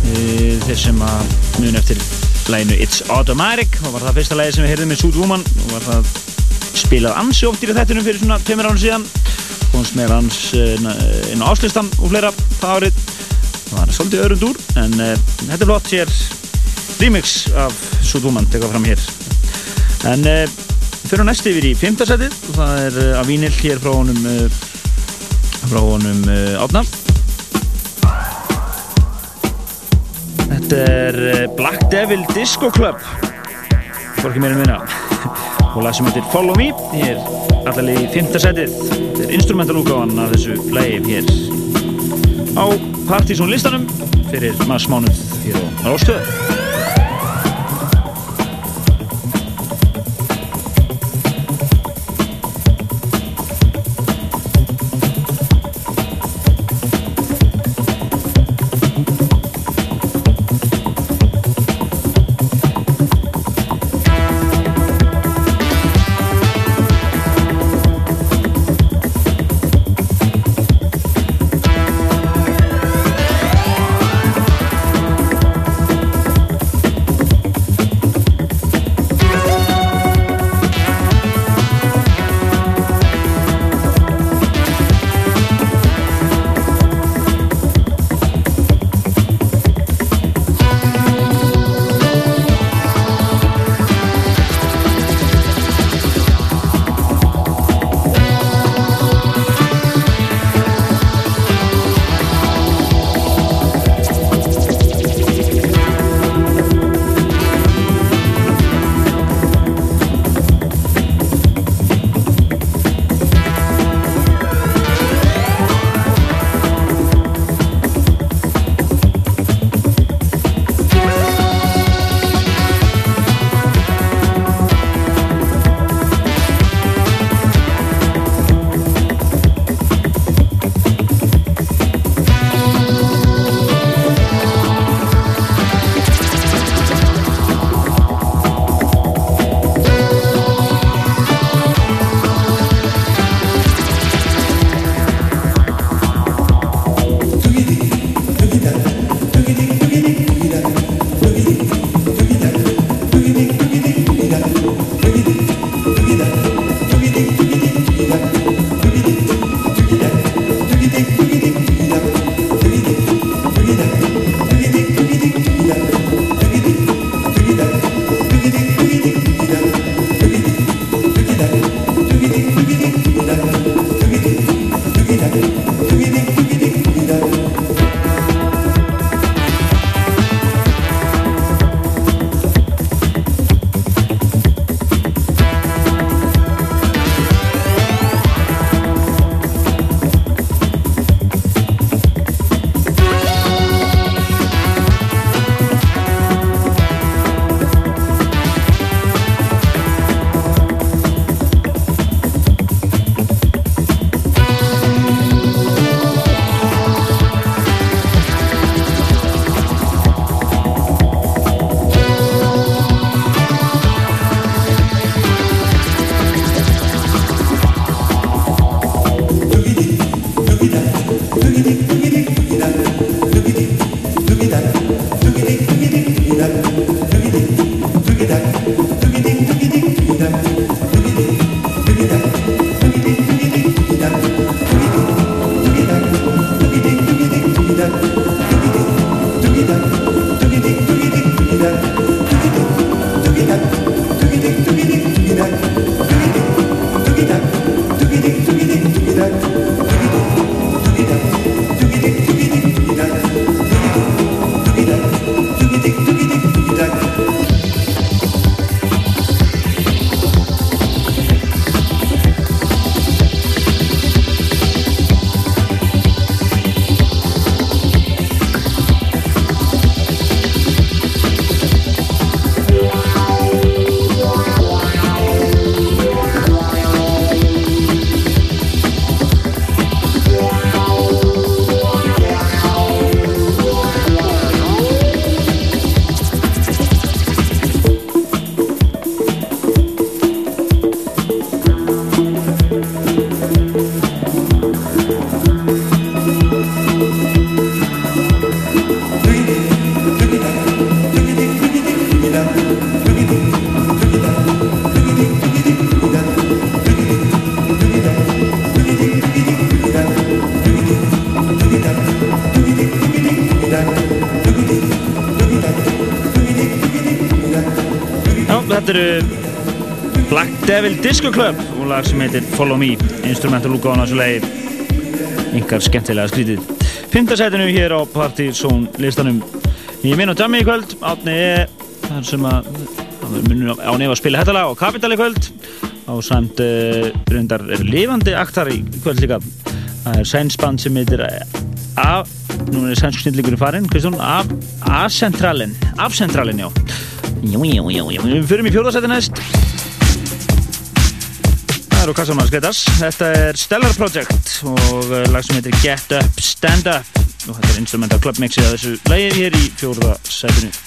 Uh, þeir sem að mun eftir læginu It's Automatic og var það fyrsta lægi sem við heyrðum með Woman og var það spilað ansi oft í þettunum fyrir svona tveimur ánum síðan. Komst með hans uh, inn á áslistan og fleira það árið. Það var svolítið öðrund úr en þetta er flott hér remix af Woman tekað fram hér. En fyrir næst yfir í fymtasætið og það er uh, að vínill hér frá honum uh, frá honum uh, átna Þetta er Black Devil Disco Club. Hvorki en minna. Og lag sem heitir Follow Me hér allaveg í fymtasætið þetta er instrumentalúgáðan af þessu lagi hér á Partizón listanum fyrir maður smánuð hér á Rástöðu Disco Club. Og lag sem heitir Follow Me. Instrumental útgáðan á þessu lagi. Yngar skemmtilega skrítið. Pintasætinu hér á Partizón listanum. Í minn og Jammi í kvöld. Átni er þar sem að munum á nefn að spila þetta lag á Capital í kvöld. Á samt uh, reyndar er lifandi aktar í kvöld líka. Það er sænsband sem heitir A nú er sænsku snillíkurinn farinn Kristjón A-centralin. A-centralin já. Jú, jú, jú, jú. Við fyrir í fjórðarsæti næst. Það eru Kassamann Skreitas. Þetta er Stellar Project og eh, lag sem heitir Get Up, Stand Up. Og þetta er instrumental clubmixið af þessu lagi hér í fjórðarsætinu. síðan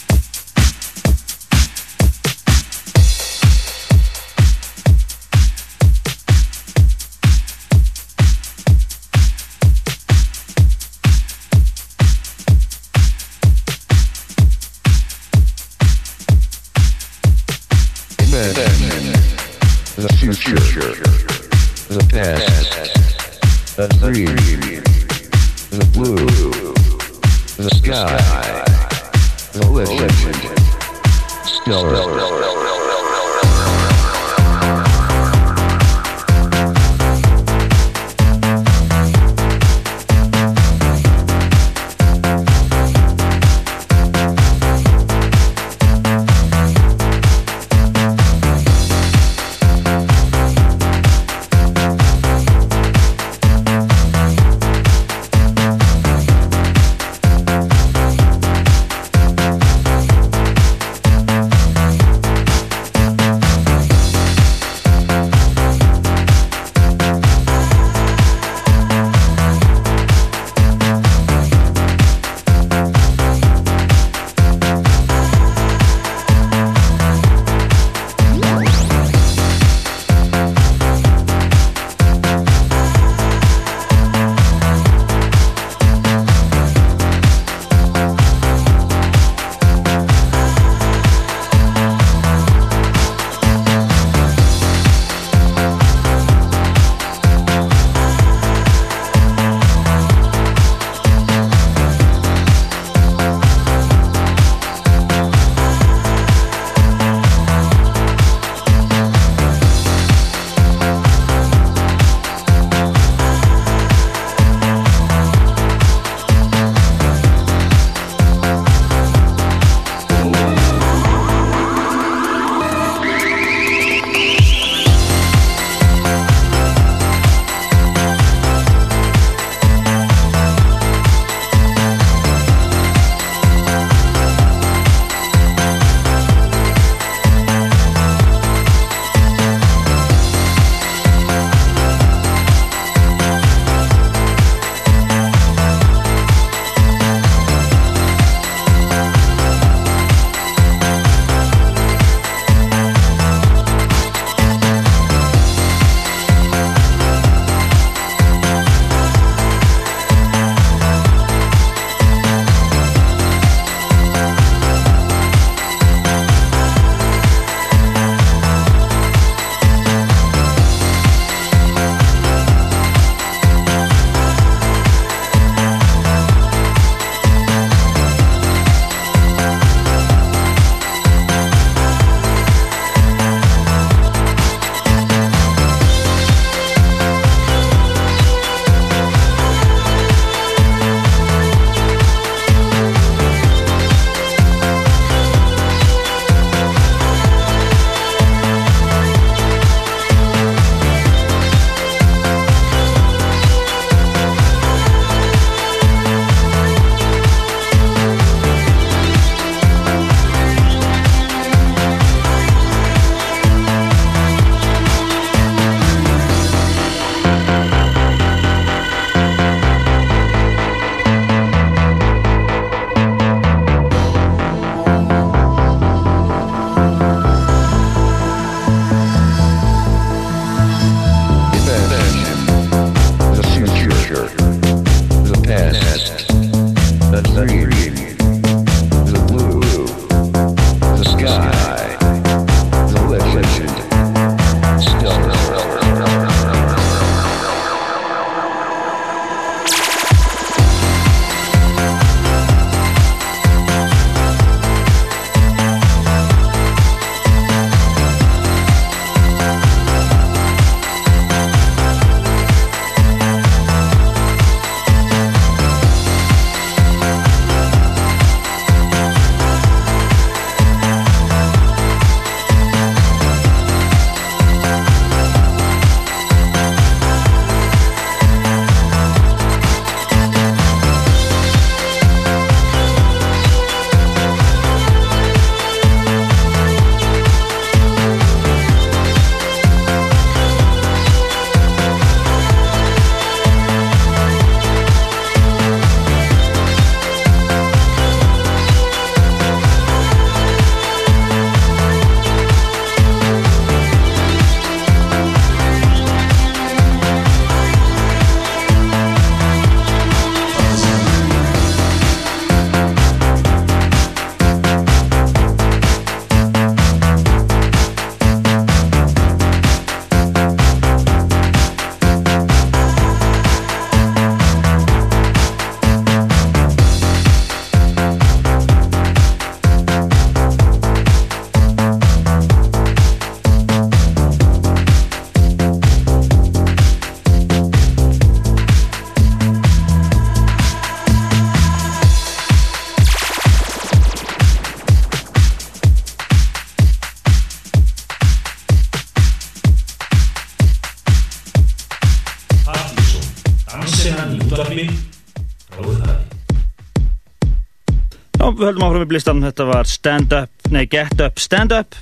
við höldum áfram í blistan, þetta var Stand Up, nei Get Up Stand Up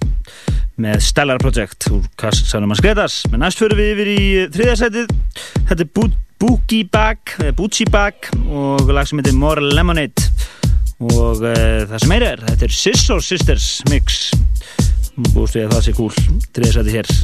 með Stellar Project úr Kassanum að skreitast. Men næst fyrir við yfir í þriðarsætið, þetta er Bo Boogie Bag, Boogie Bag og lag sem heitir More Lemonade. Og uh, það sem meira er, þetta er Sisso Sisters mix. Búist við að það sé cool, þriðarsætið hér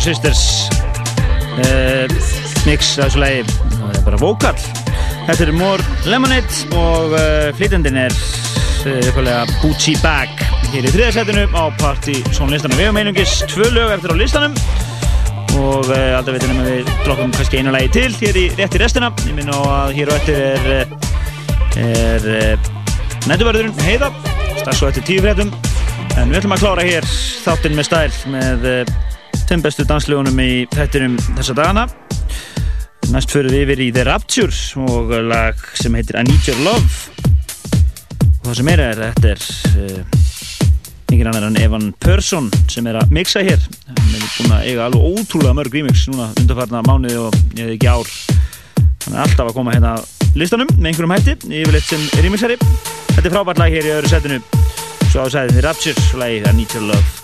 greinilega Sister Sisters. Uh, mix af þessu lagi. Það er bara vókall. Þetta er More Lemonade og uh, flytjandinn er uh, uppálega Bootsy Bag hér í þriðarsætinu á Party Sónlistanum Við hefum einungis tvö lög eftir á listanum og uh, alltaf veitum við að við droppum kannski einu lagi til hér í rétti restina. Ég minn á að hér og eftir er uh, er uh, nætuverðurinn Heiða. Strax svo eftir tíu fréttum. En við ætlum að klára hér þáttinn með stæl með uh, þeim bestu danslögunum í þættinum þessa dagana. Næst fyrir við yfir í The Rapture og lag sem heitir I Need Your Love. Og það sem er er þetta er uh, engin annar en Evan Persson sem er að mixa hér. Hann er búin að eiga alveg ótrúlega mörg remix núna undarfarna mánuði og ég hef ekki ár. Hann er alltaf að koma hérna listanum með einhverjum hætti, yfirleitt sem remixari. Þetta er frábært lag hér í öðru setinu. Svo á sæðinni Rapture, lagi I Need Your Love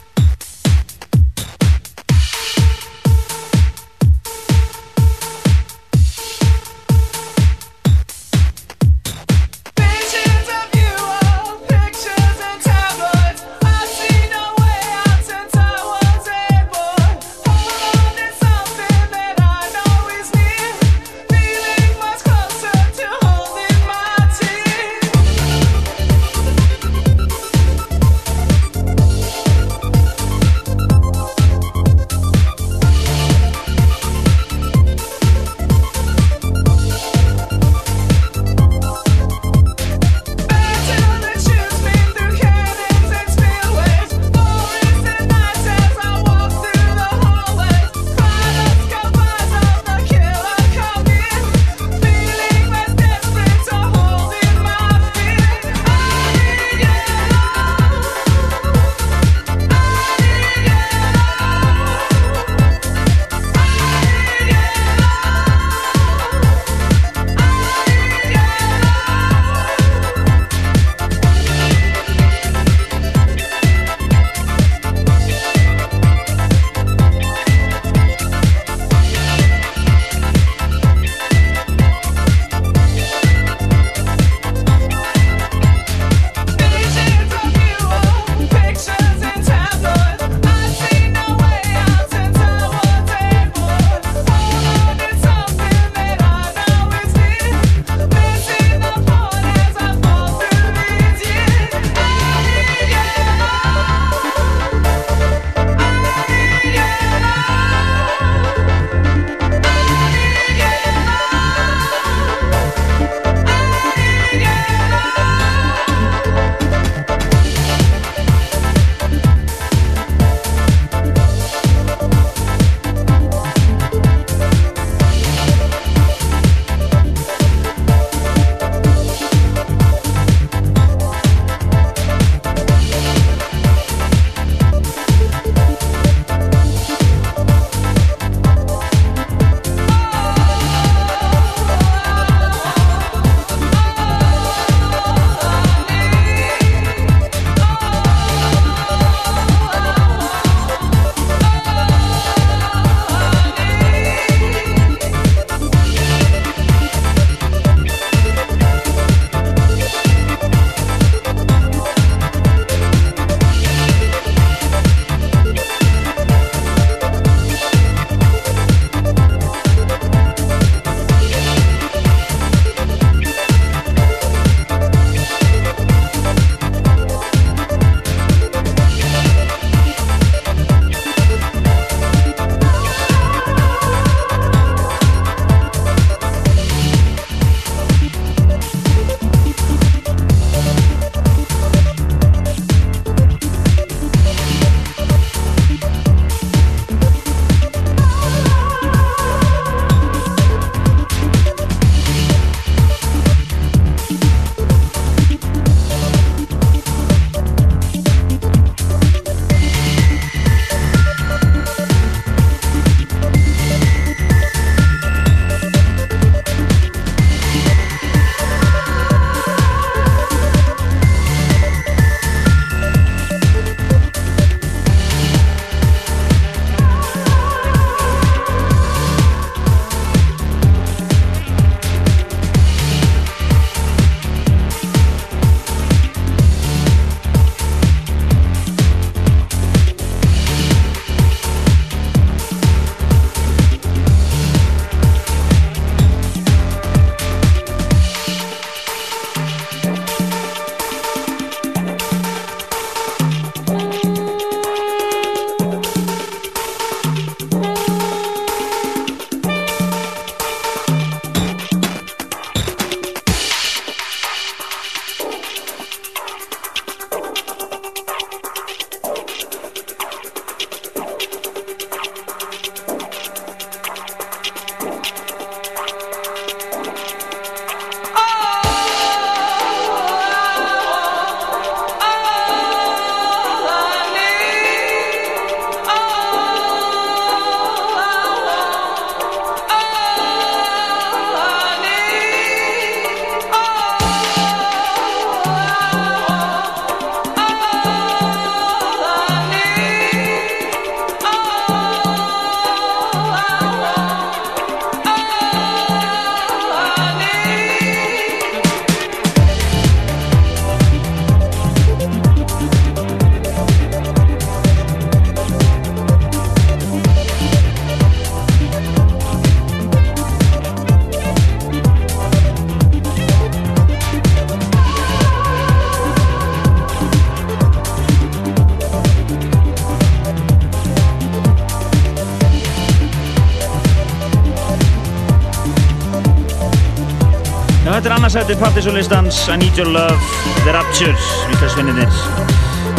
Þetta er annarsætti partysólistans I Need Your Love, The Rapture, Íslandsvinninir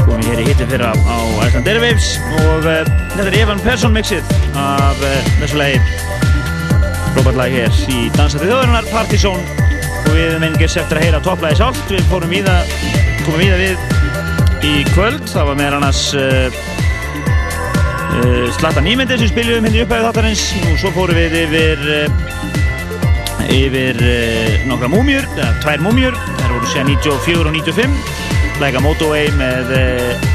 komum hér í hitti fyrra á Iceland Airwaves og uh, þetta er Evan Persson mixið af uh, þessu lagi. Robert lag hér í Dansætti þjóðurinnar Partysón og við menningis eftir að heyra topplæði sált við fórum í það komum í það við í kvöld. Það var meðan annars uh, uh, Slatta nýmyndir sem spiljum hindi upphæðu þáttarins. Og svo fórum við yfir yfir uh, nokkra múmjur, eða tvær múmjur þær voru sér 94 og 95 Læka Motorway með uh,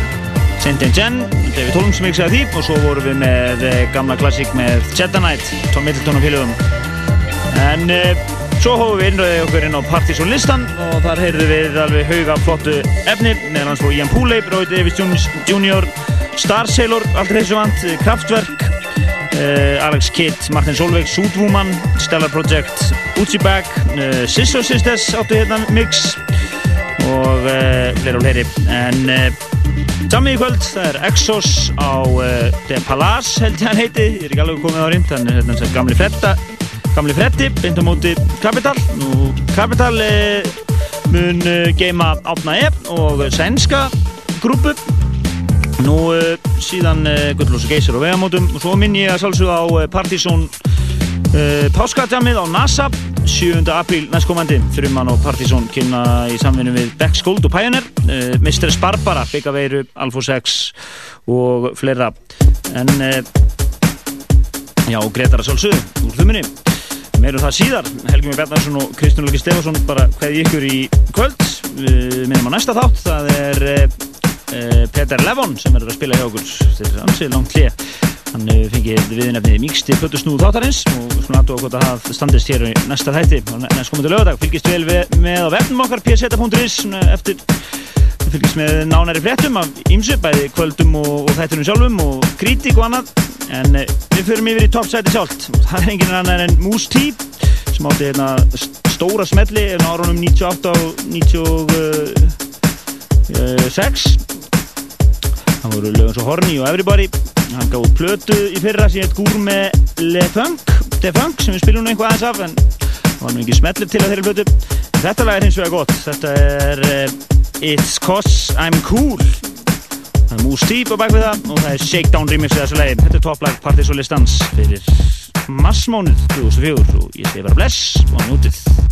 Saint Jen, David Holmes mixaði því og svo vorum við með uh, gamla klassík með Knight, Tom Middleton og félögum en svo hófum við innröðið okkur inn á Partys og listan og þar heyrðum við alveg hauga flottu efni meðan hans voru Ian Pooley, Roy Davis Jr. Star Sailor, allt þessu vant Kraftwerk Alex Kidd, Martin Solveig, Sudwoman, Stellar Project, Uzi Bag, uh, Sisso Sisters áttu hérna mix og uh, fleiri og fleiri. En Jammi í kvöld, það er Exos á The Palace held ég hann heiti, ég er ekki alveg komið á reynd þannig þetta er gamli Fredda gamli Freddi, beint á móti Capital. Og Capital mun geima Átna E og sænska grúpu Nú uh, síðan uh, Gullús og Geysir og vegamótum og svo minn ég að sálsögða á uh, Partizón Páskadjamið á NASA 7. apríl næstkomandi. Frumann og Partizón kynna í samvinni við Bex Gold og Pioneer Mistress Barbara, Byggaveiru, Alfo 6 og fleira. En já, Gretar að sálsögðu úr þumminni meirum það síðar, Helgi Mjög Bjarnarsson og Kristján Lóki Stefansson bara hvaðið ykkur í kvöld. Minnum á næsta þátt það er Uh, Peter Levon sem er að spila hjá okkur þetta er ansið langt hlið hann fengið viðnefnið Míksti Plötusnúð þáttarins og svona aðtóða hvort að það standist hér í næsta þætti. Og næst komandi lögadag fylgist vel við, með á vefnum okkar pseta.is eftir fylgist með nánæri fréttum af ímsu bæði kvöldum og, og þættunum sjálfum og kritík og annað. En uh, við förum yfir í toppsæti sjálft. Það er enginn annar en Moose T sem átti hérna stóra smelli á árunum 98 og 96 það voru lögum svo Horny og Everybody. Hann gaf út plötu í fyrra sem heit Gourmet Le Funk De Funk sem við spiljum einhvað aðeins af en það var nú ekki smellið til að þeirri plötu. En þetta lag er hins vegar gott. Þetta er uh, It's Cause I'm Cool. Það er Moose Deep á bakvið það og það er Shakedown remix af þessu lagi. Þetta er topplag Partys og Listans fyrir massmónuð 2004 og ég segi bara bless og njútið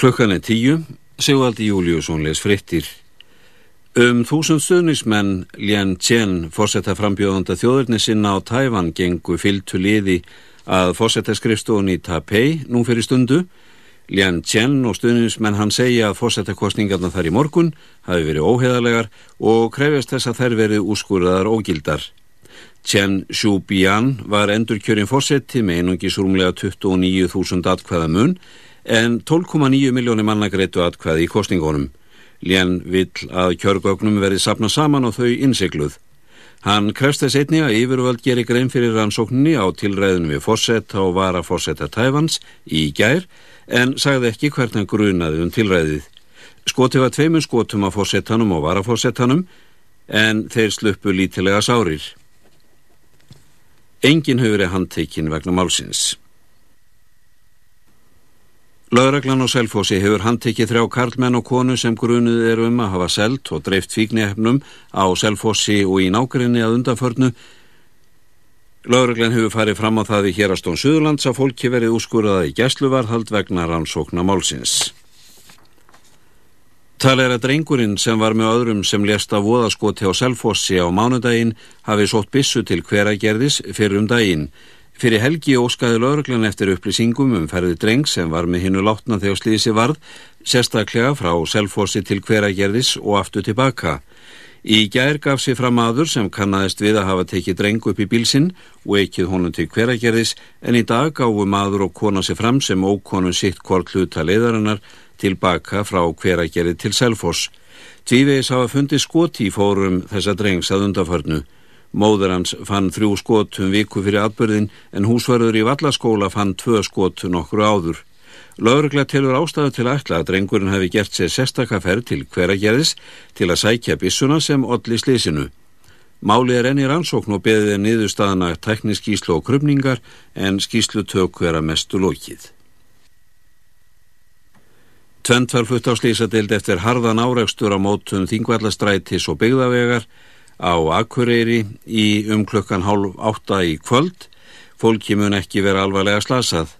Klukkan er tíu, Sigvaldi Júliusson les frittir. Um þúsund stuðnismenn Lien Chen, fórsetta frambjóðanda þjóðurni sinna á Tæfan, gengu fylgtu liði að fórsetta skrifstofun í Taipei nú fyrir stundu. Lien Chen og stuðnismenn hann segja að fórsetta kostningarna þar í morgun hafi verið óheðalegar og krefjast þess að þær verið úrskurðaðar ógildar. Chen Shu-bian var endurkjörin fórseti með einungis rúmlega 29.000 atkvæða mun en 12,9 miljónir manna greitu atkvæði í kostningunum. Lén vill að kjörgögnum verði sapna saman og þau innsikluð. Hann krefst þess einni að yfirvöld geri grein fyrir rannsókninni á tilræðinu við fórsetta og vara fórsetta Tæfans í gær en sagði ekki hvernig grunaði um tilræðið. Skoti var tveimur skotum af fórsettanum og varafórsettanum en þeir sluppu lítilega sárir. Engin hefur verið handtekinn vegna málsins. Lauraglan á Selfossi hefur handtekið þrjá karlmenn og konu sem grunuð eru um að hafa selt og dreift fíknihefnum á Selfossi og í nákværinni að undanförnu. Lauraglan hefur farið fram á það í hérastón Suðurlands að fólki verið úrskurðað í gæsluvarðhald vegna rannsókna málsins. Tal er að drengurinn sem var með öðrum sem lesta voðaskoti á Selfossi á mánudaginn hafi sótt bissu til hveragerðis fyrir um daginn. Fyrir helgi óskaði lauruglan eftir upplýsingum um ferði dreng sem var með hinnu látna þegar slísi varð, sérstaklega frá Selfossi til hveragerðis og aftur tilbaka. Í gær gaf sér fram aður sem kannadist við að hafa tekið dreng upp í bílsinn og ekkið honum til hveragerðis en í dag gáfu maður og kona sér fram sem ókonun sitt hvort hluta leiðarinnar tilbaka frá hveragerði til Selfoss. Tvívegis hafa fundið skoti í fórum þessa drengs að undaförnu. Móður hans fann þrjú skot um viku fyrir atbyrðin en húsverður í vallaskóla fann tvö skot nokkru áður. Laurugla telur ástæðu til ætla að drengurinn hefði gert sér sestakaferð til hveragerðis til að sækja bissuna sem olli slísinu. Máli er enni rannsókn og beðið niðurstaðana tekniskíslu og krumningar en skíslu tök vera mestu lókið. Tvent var flutt á slísadeild eftir harðan áreikstur á mótum þingvallastrætis og byggðavegar á Akureyri í um klukkan hálf átta í kvöld. Fólki mun ekki vera alvarlega slasað.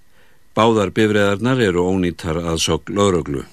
Báðar bifriðarnar eru ónýttar að sokk lauruglu.